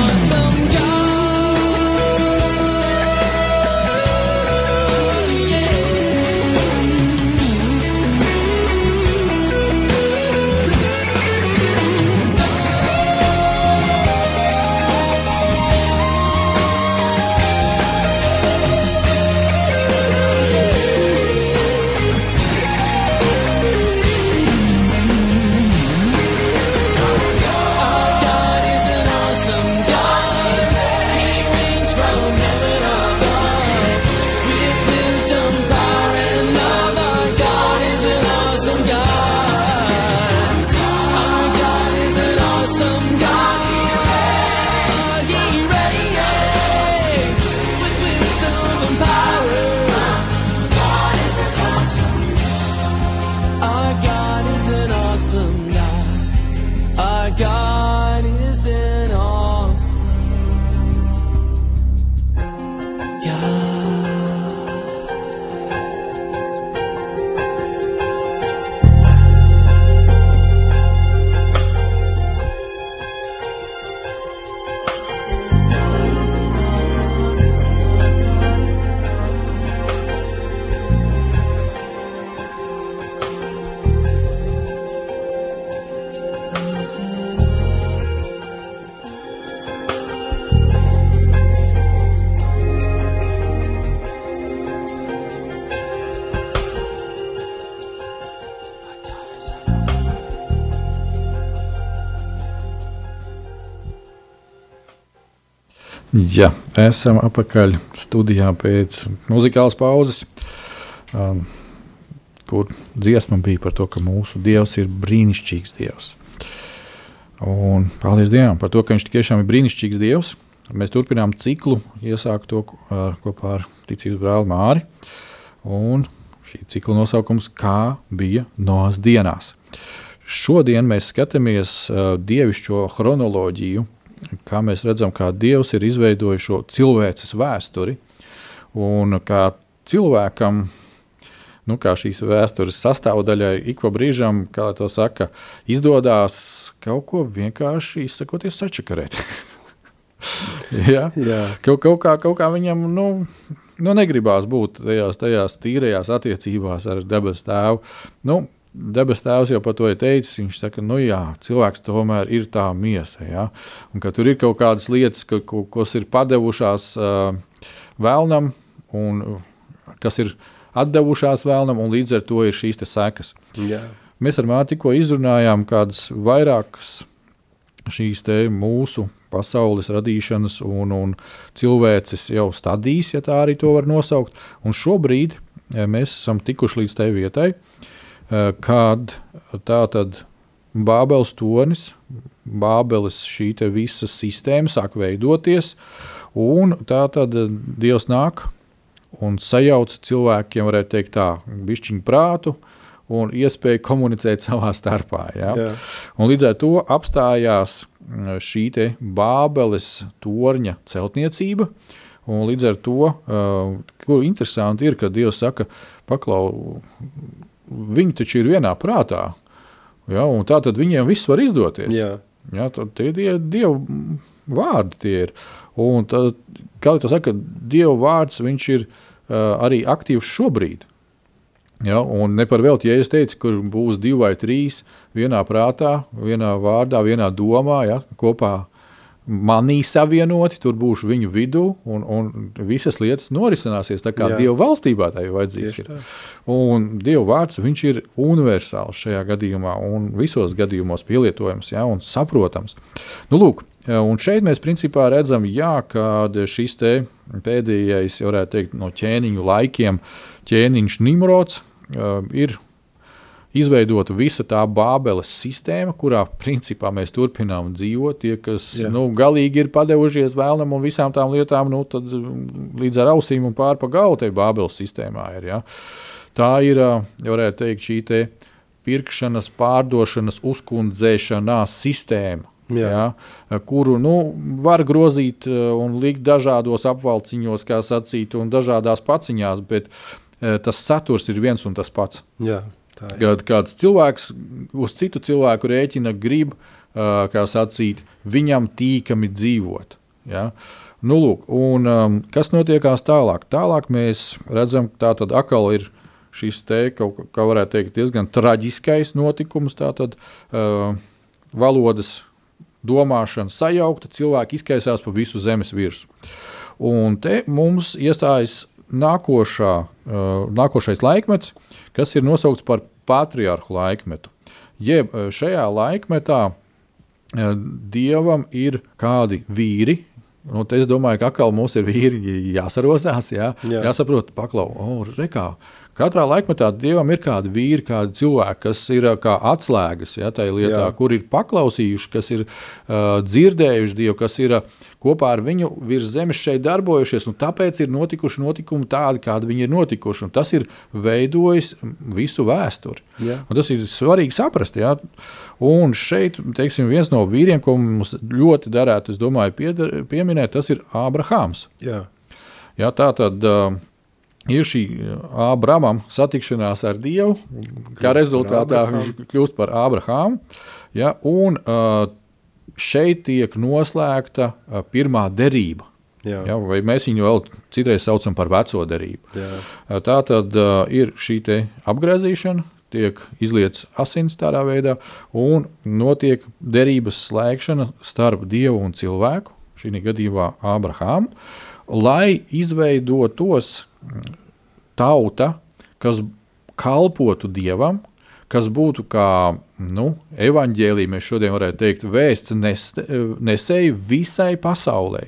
esam atpakaļ studijā pēc muzikālas pauzes, um, kur dziesma bija par to, ka mūsu Dievs ir brīnišķīgs Dievs. Un paldies Dievam par to, ka Viņš tiešām ir brīnišķīgs Dievs. Mēs turpinām ciklu, iesākt to ar, kopā ar ticības brāli Māri. Un šī cikla nosaukums - Kā bija Noās dienās. Šodien mēs skatāmies uh, dievišķo chronoloģiju, kā mēs redzam, kā Dievs ir izveidojis šo cilvēces vēsturi. Un kā cilvēkam, nu, kā šīs vēstures sastāvdaļai, ik pa brīžam, kā to saka, izdodas kaut ko vienkārši izsakoties sačakarēt. ja? Jā. Kaut, kaut, kā, kaut kā viņam nu, nu, negribās būt tajās, tajās tīrajās attiecībās ar debesu tēvu. Nu, Debes Tēvs jau par to ir teicis. Viņš saka, ka nu, jā, cilvēks tomēr ir tā miesa. Ja? Un ka tur ir kaut kādas lietas, ka, ko, kas ir padevušās uh, vēlnam, un uh, kas ir atdevušās vēlnam, un līdz ar to ir šīs sekas. Jā. Mēs ar Mārtu tikko izrunājām kādas vairākas šīs mūsu pasaules radīšanas un, un cilvēces jau stadijas, ja tā arī to var nosaukt. Un šobrīd mēs esam tikuši līdz tai vietai, eh, kad tā tad Bābeles tornis, Bābeles šī visa sistēma sāk veidoties, un tā tad Dievs nāk un sajauc cilvēkiem, varētu teikt tā, bišķiņu prātu, un iespēju komunicēt savā starpā. Ja? Līdz ar to apstājās mm, šī Bābeles torņa celtniecība. Un līdz ar to, uh, kur interesanti ir, ka Dievs saka, paklau, viņi taču ir vienā prātā. Ja, tā tad viņiem viss var izdoties. Jā. Ja, tie ir Dieva vārdi. Tie ir. Un tad, kā jau saka, Dieva vārds ir uh, arī aktīvs šobrīd. Ja, un ne par velti, ja es teicu, kur būs divi vai trīs vienā prātā, vienā vārdā, vienā domā, ja, kopā manī savienoti, tur būšu viņu vidū, un, un visas lietas norisināsies tā kā Jā. Dieva valstībā tā ir vajadzīgs. Ir. Un Dieva vārds ir universāls šajā gadījumā, un visos gadījumos pielietojams ja, un saprotams. Nu, lūk, un šeit mēs principā redzam, jā, ka šis pēdējais, varētu teikt, no ķēniņu laikiem, ķēniņš Nimrods ir izveidota visa tā Bābeles sistēma, kurā principā mēs turpinām dzīvot. Tie, kas Jā. nu, galīgi ir padevušies vēlnam un visām tām lietām, nu, tad mm, līdz ar ausīm un pāri pa galvu tai Bābeles sistēmā ir. Ja. Tā ir, varētu teikt, šī te pirkšanas, pārdošanas, uzkundzēšanās sistēma. Jā. Ja, kuru nu, var grozīt un likt dažādos apvalciņos, kā sacīt, un dažādās paciņās, bet tas saturs ir viens un tas pats. Jā. Kad kāds cilvēks uz citu cilvēku rēķina grib, kā sacīt, viņam tīkami dzīvot. Ja? Nu, lūk, un, um, kas notiekās tālāk? Tālāk mēs redzam, ka tā tad atkal ir šis te, kaut kā varētu teikt, diezgan traģiskais notikums. Tātad uh, valodas domāšana sajaukta, cilvēki izkaisās pa visu zemes virsmu. Un te mums iestājas nākošā, uh, nākošais laikmets, kas ir nosaukts par patriarchu laikmetu. Jeb uh, šajā laikmetā uh, dievam ir kādi vīri. Nu, es domāju, ka atkal mums ir vīri jāsarosās, jā, Jā. jā. jāsaprot, paklau, oh, rekā, Katrā laikmetā dievam ir kādi vīri, kādi cilvēki, kas ir kā atslēgas ja, tajā lietā, Jā. kur ir paklausījuši, kas ir uh, dzirdējuši Dievu, kas ir uh, kopā ar viņu virs zemes šeit darbojušies, tāpēc ir notikuši notikumi tādi, kādi viņi ir notikuši. Tas ir veidojis visu vēsturi. Jā. Tas ir svarīgi saprast. Ja? Un šeit teiksim, viens no vīriem, ko mums ļoti derētu, es domāju, piedar, pieminēt, tas ir Ābrahāms. Jā. Ja, tā tad uh, ir šī Ābrahama satikšanās ar Dievu, kā rezultātā viņš kļūst par Ābrahāmu. Ja, un uh, šeit tiek noslēgta uh, pirmā derība. Jā. Ja, vai mēs viņu vēl citreiz saucam par veco derību. Jā. Tā tad uh, ir šī te apgāzīšana, tiek izlietas asins tādā veidā, un notiek derības slēgšana starp dievu un cilvēku, šī gadījumā Ābrahāmu, lai izveidotos tauta, kas kalpotu dievam, kas būtu kā nu, evanģēlī, mēs šodien varētu teikt, vēsts nes, nesēji visai pasaulē.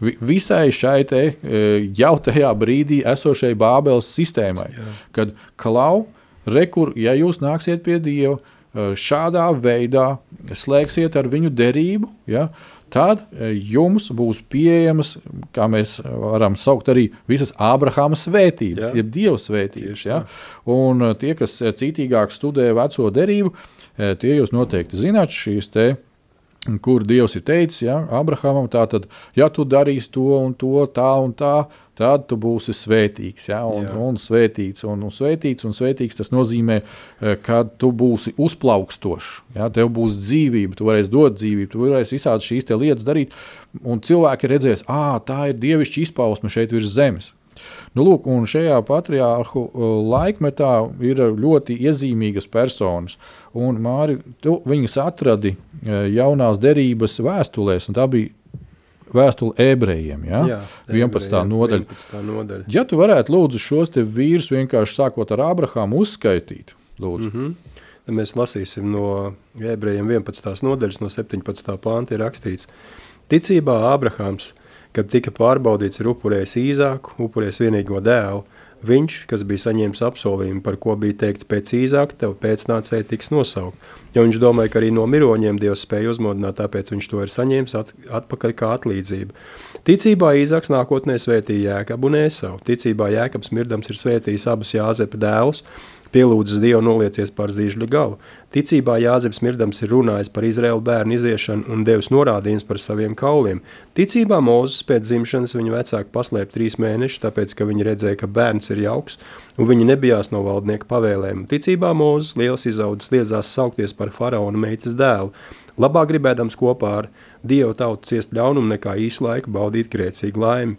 Vi- Visai šai te, e, jau tajā brīdī esošai Bābeles sistēmai, kad klau, rekur, ja jūs nāksiet pie Dieva, e, šādā veidā slēgsiet ar viņu derību, ja, tad e, jums būs pieejamas, kā mēs varam saukt, arī visas Ābrahāma svētības, jeb Dieva svētības. Ja? Un eh, tie, kas eh, citīgāk studē veco derību, tie jūs noteikti zināt šīs te. Kur Dievs ir teicis, ja, Abrahamam, tā tad, ja tu darīsi to un to, tā un tā, tad tu būsi svētīgs. Ja, un, Jā. un svētīts, un, un svētīts, un svētīgs tas nozīmē, eh, ka tu būsi uzplaukstošs. Ja, tev būs dzīvība, tu varēsi dot dzīvību, tu varēsi visādi šīs lietas darīt, un cilvēki redzēs, ah, tā ir dievišķa izpausme šeit virs zemes. Nu, lūk, un šajā patriārhu uh, laikmetā ir ļoti iezīmīgas personas. Un, Māri, tu viņas atradi uh, jaunās derības vēstulēs, un tā bija vēstule ebrejiem. Ja? Jā, 11. ebrejiem, nodaļa. 11. nodaļa. Ja tu varētu lūdzu šos vīrus vienkārši sākot ar Abrahāmu uzskaitīt, lūdzu. Mm -hmm. Tad mēs lasīsim no ebrejiem 11. nodaļas, no 17. pānta ir rakstīts. Ticībā Ābrahāms, kad tika pārbaudīts, ir upurējis īzāku, upurējis vienīgo dēlu. Viņš, kas bija saņēmis apsolījumu, par ko bija teikts pēc īzāka, tev pēcnācēji tiks nosaukt. Jo viņš domāja, ka arī no miroņiem Dievs spēja uzmodināt, tāpēc viņš to ir saņēmis at, atpakaļ kā atlīdzību. Ticībā Īzaks nākotnē svētīja Jēkabu un Ēsavu. Ticībā Jēkabs mirdams ir svētījis abus Jāzepa dēlus, pielūdzis Dievu un nolieciet par zīžļa galu. Ticībā Jāzeps mirdams ir runājis par Izraēlu bērnu iziešanu un devis norādījumus par saviem kauliem. Ticībā Mūzes pēc dzimšanas viņa vecāki paslēpa trīs mēnešus, tāpēc, ka viņi redzēja, ka bērns ir jauks, un viņi nebijās no valdnieka pavēlēm. Ticībā Mūzes liels izaudzis liedzās saukties par faraona meitas dēlu, labāk gribēdams kopā ar Dievu tautu ciest ļaunumu nekā īsu laiku baudīt grēcīgu laimi.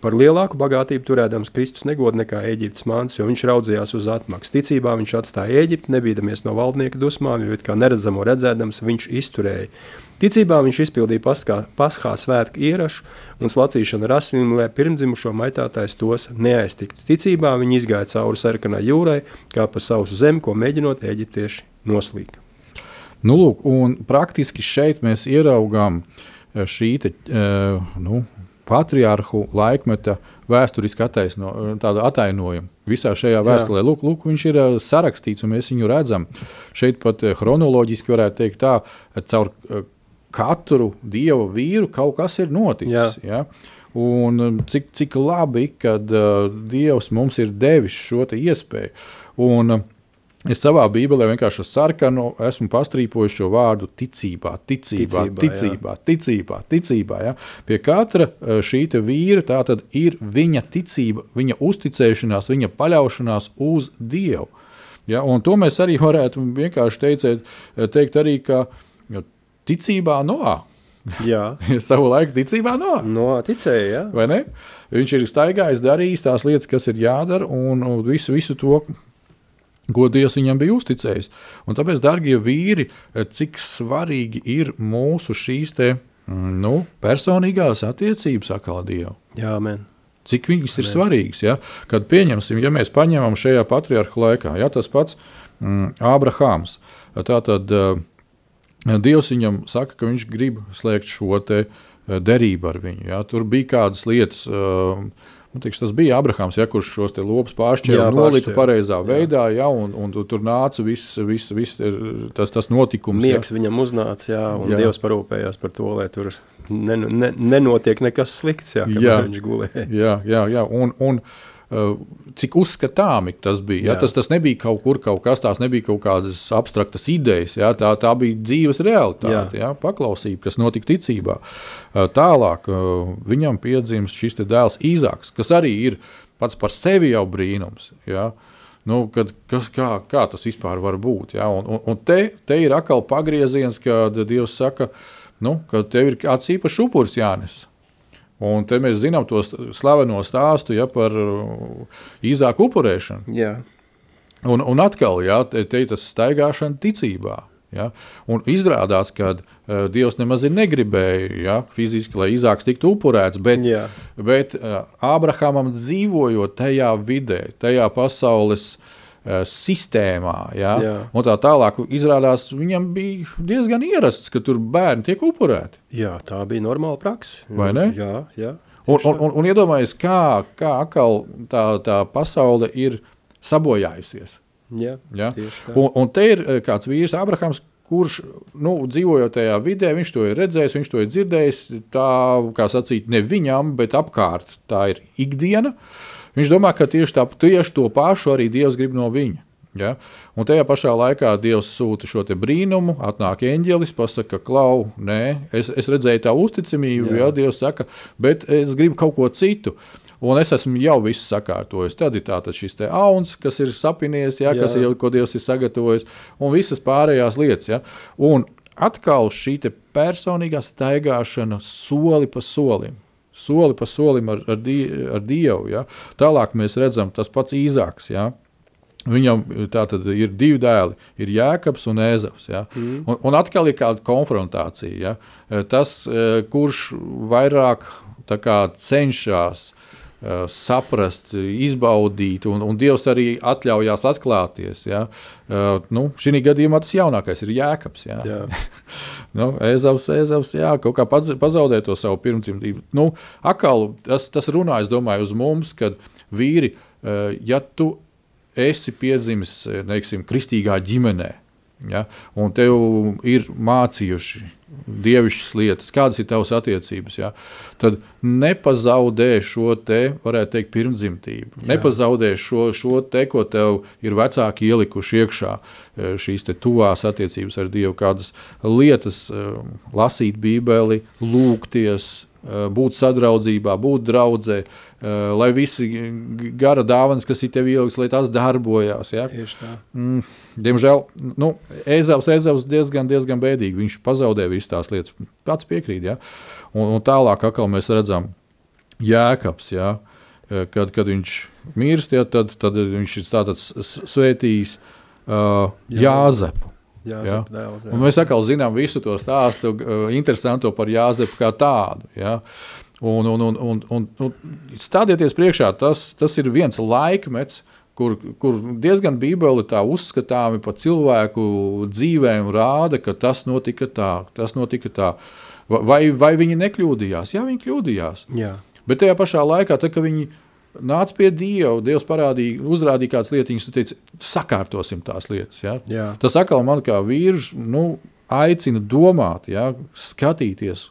Par lielāku bagātību turēdams Kristus negodu nekā Eģiptes mānus, jo viņš raudzījās uz atmaksu. Ticībā viņš atstāja Eģipti, nebīdamies no valdnieka dusmām, jo it kā neredzamo redzēdams viņš izturēja. Ticībā viņš izpildīja paskā, paskā svētku ierašu un slacīšanu ar asinīm, lai pirmdzimušo maitātājs tos neaiztiktu. Ticībā viņi izgāja cauri sarkanai jūrai, kā pa sausu zemi, ko mēģinot eģiptieši noslīgt. Nu, lūk, un praktiski šeit mēs ieraugām eh, šī te, eh, nu, patriarhu laikmeta vēsturiski attaisno, tādu atainojumu visā šajā vēstulē. Lūk, lūk, viņš ir eh, sarakstīts, un mēs viņu redzam. Šeit pat eh, chronoloģiski varētu teikt, tā, eh, caur katru dievu vīru kaut kas ir noticis. Ja? Un cik, cik labi, kad uh, Dievs mums ir devis šo iespēju. Un, uh, Es savā Bībelē vienkārši ar sarkanu esmu pastrīpojis šo vārdu ticībā, ticībā, Ticībā, ticībā, ticībā. ticībā ja. Pie katra eh, šī vīra tā tad ir viņa ticība, viņa uzticēšanās, viņa paļaušanās uz Dievu. Ja, un to mēs arī varētu vienkārši teicēt, teikt, arī, ka ja, ticībā no Jā, savu laiku ticībā no. no ticēja, jā. Vai ne? Viņš ir staigājis, darījis tās lietas, kas ir jādara, un visu, visu to, ko Dievs viņam bija uzticējis. Un tāpēc, darbie vīri, cik svarīgi ir mūsu šīs te, mm, nu, personīgās attiecības atkal Dievu. Jā, men. Cik viņas ir svarīgas. Ja? Kad pieņemsim, ja mēs paņemam šajā patriarcha laikā, ja tas pats mm, Ābrahāms, tad uh, Dievs viņam saka, ka viņš grib slēgt šo te, uh, derību ar viņu. Ja? Tur bija kādas lietas. Uh, Nu, tikš, tas bija Abrahams, ja, kurš šos lopus Jā, pāršķēra, nolika pāršķēra. pareizā Jā. veidā, ja, un, un tu- tur nāca viss, viss, viss tas, tas notikums. ja. Miegs viņam uznāca, jā, un Jā. jā. Dievs parūpējās par to, lai tur ne, ne, nenotiek nekas slikts, jā, Jā. kamēr viņš gulēja. Jā, jā, jā. Un, un, uh, cik uzskatāmi tas bija. Ja? Tas, tas nebija kaut kur kaut kas tāds, nebija kaut kādas abstraktas idejas. Ja? Tā, tā bija dzīves realitāte, ja? paklausība, kas notika ticībā. Uh, Tālāk uh, viņam piedzimst šis dēls Īzāks, kas arī ir pats par sevi jau brīnums. Ja? Nu, kad, kas, kā, kā tas vispār var būt? Ja? Un, un, un te, te ir atkal pagrieziens, kad Dievs saka, nu, ka tev ir kāds īpašs upuris jānes. Un te mēs zinām to slaveno stāstu ja, par uh, īzāku upurēšanu. Jā, Un, un atkal, ja, te, te tas staigāšana ticībā. Ja? Un izrādās, ka uh, Dievs nemaz negribēja ja, fiziski, lai Izāks tiktu upurēts, bet, Jā. bet uh, Ābrahamam dzīvojot tajā vidē, tajā pasaules uh, sistēmā, ja, Jā. un tā tālāk, izrādās, viņam bija diezgan ierasts, ka tur bērni tiek upurēti. jā, tā bija normāla praksa. Vai ne? Jā, jā. Un, un, un, un iedomājieties, kā, kā atkal tā, tā pasaule ir sabojājusies. jā, Ja? Un, un te ir eh, kāds vīrs, Abrahams, kurš nu, dzīvojot tajā vidē, viņš to ir redzējis, viņš to ir dzirdējis. Tā, kā sacīt, ne viņam, bet apkārt tā ir ikdiena. Viņš domā, ka tieši, tā, tieši to pašu arī Dievs grib no viņa. Ja? Un tajā pašā laikā Dievs sūta šo brīnumu, atnāk eņģelis, pasakā, klau, nē, es, es redzēju tā uzticamību, ja Dievs saka, bet es gribu kaut ko citu. Un es esmu jau visu sakārtojis. Tad ir tātad šis te auns, kas ir sapinies, ja, kas Jā. ir jau ko Dievs ir sagatavojis, un visas pārējās lietas. Ja. Un atkal šī personīgā staigāšana soli pa solim. Soli pa solim ar, ar, die, ar Dievu. Ja. Tālāk mēs redzam, tas pats īzāks. Ja. Viņam tātad ir divi dēli, ir Jēkabs un Ēzavs. Ja? Mm. Un, un atkal ir kāda konfrontācija. Ja? Tas, eh, kurš vairāk kā, cenšas saprast, izbaudīt, un, un Dievs arī atļaujās atklāties. Ja? Eh, Nu, Šī gadījumā tas jaunākais ir Jēkabs. Ja? Jā. Nu, Ezavs, Ezavs, jā, kaut kā pazaudēja to savu pirmdzimtību. Nu, akal, tas, tas runā, es domāju, uz mums, kad vīri, eh, ja tu esi piedzimis, eh, neiksim, kristīgā ģimenē, ja, un tev ir mācījuši dievišķas lietas, kādas ir tavas attiecības, ja, tad nepazaudē šo te, varētu teikt, pirmdzimtību. Nepazaudē šo, šo te, ko tev ir vecāki ielikuši iekšā, eh, šīs tuvās attiecības ar Dievu, kādas lietas, eh, lasīt Bībeli, lūgties, būt sadraudzībā, būt draudzē, eh, lai visi gara dāvanas, kas ir tev ieliktas, lai tās darbojās. Ja? Tieši tā. Mm, diemžēl nu, Ezavs, Ezavs diezgan, diezgan bēdīgi. Viņš pazaudēja visas tās lietas. Pats piekrīt. Ja? Un, un tālāk mēs redzam Jēkabs. Ja? Eh, Kad, kad viņš mirst, ja, tad, tad viņš ir tātad s- s- svētījis uh, Jāzepu. Jā, Ja? dēls, jā. Un mēs atkal zinām visu to stāstu, uh, interesantu par Jāzepu kā tādu. Ja? Un, un, un, un, un, un stādieties priekšā, tas, tas ir viens laikmets, kur, kur diezgan bībeli tā uzskatāmi par cilvēku dzīvēm rāda, ka tas notika tā, tas notika tā. Vai, vai viņi nekļūdījās? Jā, viņi kļūdījās. Jā. Bet tajā pašā laikā, tad, kad viņi nāca pie Dieva, Dievs parādīja, uzrādīja kādas lietas, tu teici, sakārtosim tās lietas. Ja? Jā. Tas atkal man kā vīrs nu, aicina domāt, ja? skatīties.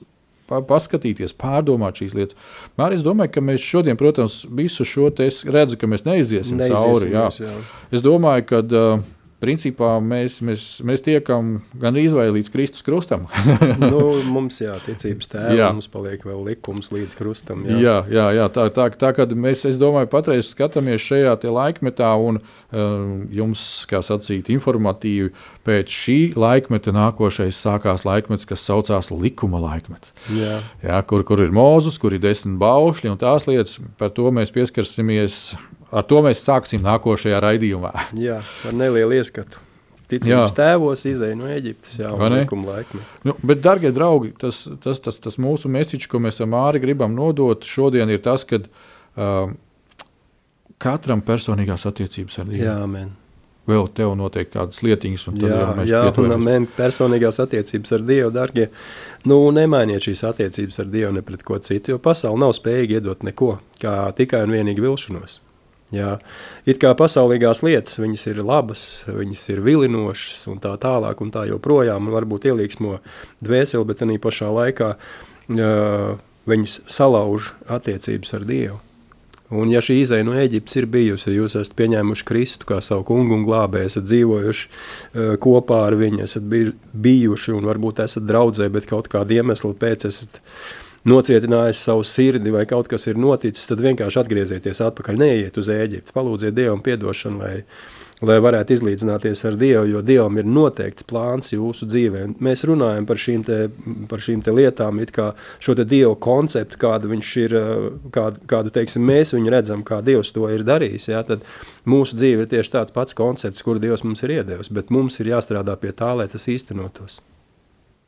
pa- Paskatīties, pārdomāt šīs lietas. Man es domāju, ka mēs šodien, protams, visu šo te redzu, ka mēs neiziesim, cauri. Jā. Neiziesimies, jā. Es domāju, ka uh, principā mēs, mēs, mēs tiekam gan izvēlēti līdz Kristus krustam. nu, mums jā, ticības tēvs, Jā. mums paliek vēl likums līdz krustam. Jā, jā, jā, jā tā, tā, tā kad mēs, es domāju, patreiz skatāmies šajā laikmetā, un um, jums, kā sacīt, informatīvi pēc šī laikmeta nākošais sākās laikmets, kas saucās likuma laikmets. jā. Jā, kur, kur ir mūzus, kur ir desmit baušļi un tās lietas, par to mēs pieskarsimies. Ar to mēs sāksim nākošajā raidījumā. jā ar nelielu ieskatu. Ticības Jā. tēvos izēja no Eģiptes, jau tādā laikmetā. Nu, bet, darbie draugi, tas, tas, tas, tas mūsu mēsīčs, ko mēs ar Māri gribam nodot šodien, ir tas, ka uh, katram personīgās attiecības ar Dievu. Jā, men. vēl tev notiek kādas lietiņas, un Jā, mēs jā un amen, personīgās attiecības ar Dievu, darbie. Nu, nemainiet šīs attiecības ar Dievu ne pret ko citu, jo pasaule nav spējīga iedot neko, kā tikai un vienīgi vilšanos. Jā, it kā pasaulīgās lietas, viņas ir labas, viņas ir vilinošas un tā tālāk un tā joprojām, un varbūt ielīgsmo dvēseli, bet arī pašā laikā uh, viņas salauž attiecības ar Dievu. Un ja šī izēja no Eģiptes ir bijusi, ja jūs esat pieņēmuši Kristu kā savu kungu un glābēju, esat dzīvojuši uh, kopā ar viņu, esat bij, bijuši un varbūt esat draudzē, bet kaut kāda iemesla pēc esat nocietinājis savu sirdi vai kaut kas ir noticis, tad vienkārši atgriezieties atpakaļ, neiet uz Ēģipti, palūdziet Dievam piedošanu, lai, lai varētu izlīdzināties ar Dievu, jo Dievam ir noteikts plāns jūsu dzīvē. Mēs runājam par šīm, te, par šīm te lietām, it kā šo te Dievu konceptu, kādu viņš ir, kādu, kādu teiksim, mēs viņu redzam, kā Dievs to ir darījis, ja, tad mūsu dzīve ir tieši tāds pats koncepts, kur Dievs mums ir iedevis, bet mums ir jāstrādā pie tā, lai tas īstenotos.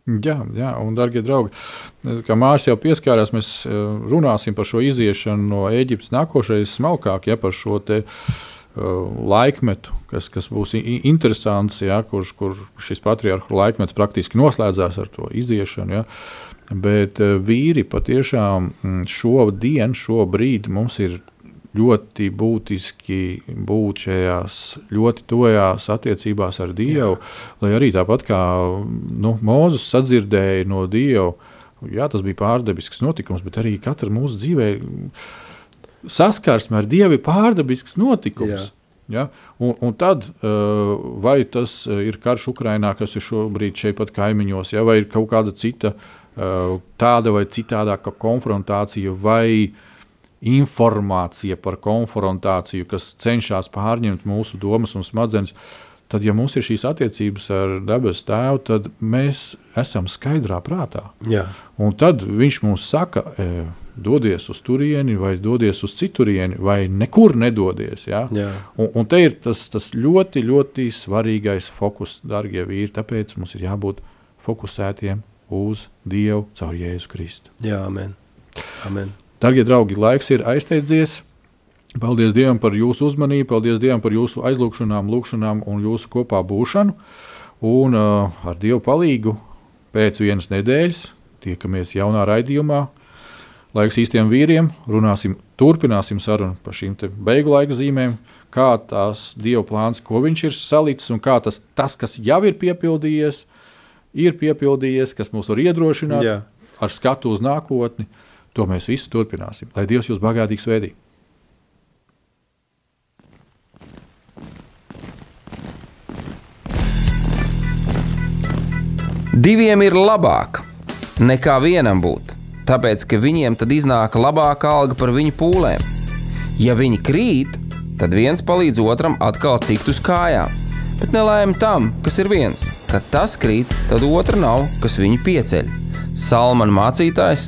Jā, jā, un, darbie draugi, kā Mārcis jau pieskārās, mēs eh, runāsim par šo iziešanu no Eģiptes nākošais smalkāk, ja par šo te, uh, laikmetu, kas, kas būs interesants, ja, kurš kur šis patriarchu laikmets praktiski noslēdzās ar to iziešanu. Ja. Bet uh, vīri patiešām šodien, šobrīd mums ir ļoti būtiski būt šajās ļoti tojās attiecībās ar Dievu, Jā. lai arī tāpat kā nu, Mozus sadzirdēja no Dieva, jā, tas bija pārdabisks notikums, bet arī katra mūsu dzīvē saskarsme ar Dievu ir pārdabisks notikums. Jā. Ja? Un, un tad, uh, vai tas uh, ir karš Ukrajinā, kas ir šobrīd šeit pat kaimiņos, ja? vai ir kaut kāda cita, uh, tāda vai citādāka konfrontācija, vai informācija par konfrontāciju, kas cenšas pārņemt mūsu domas un smadzenes, tad, ja mums ir šīs attiecības ar dabas tēvu, tad mēs esam skaidrā prātā. Jā. Un tad viņš mums saka, e, dodies uz turieni, vai dodies uz citurieni, vai nekur nedodies. Ja? Jā. Un, un te ir tas, tas ļoti, ļoti svarīgais fokus, darbie vīri. Tāpēc mums ir jābūt fokusētiem uz Dievu caur Jēzu Kristu. Jā, amen. amen. Darbie draugi, laiks ir aizteidzies. Paldies Dievam par jūsu uzmanību, paldies Dievam par jūsu aizlūgšanām, lūgšanām un jūsu kopā būšanu. Un uh, ar Dievu palīdzību pēc vienas nedēļas tiekamies jaunā raidījumā. Laiks īstiem vīriem, runāsim, turpināsim sarunu par šīm beigu laika zīmēm, kā tās Dieva plāns, ko viņš ir salicis un kā tas, tas kas jau ir piepildījies, ir piepildījies, kas mūs var iedrošināt Jā. ar skatu uz nākotni. To mēs visu turpināsim. Lai Dievs jūs bagātīgi svētī. Diviem ir labāk nekā vienam būt, tāpēc ka viņiem tad iznāk labāka alga par viņu pūlēm. Ja viņi krīt, tad viens palīdz otram atkal tikt uz kājām. Bet nelēma tam, kas ir viens, kad tas krīt, tad otra nav, kas viņu pieceļ. Salmāna mācītājs,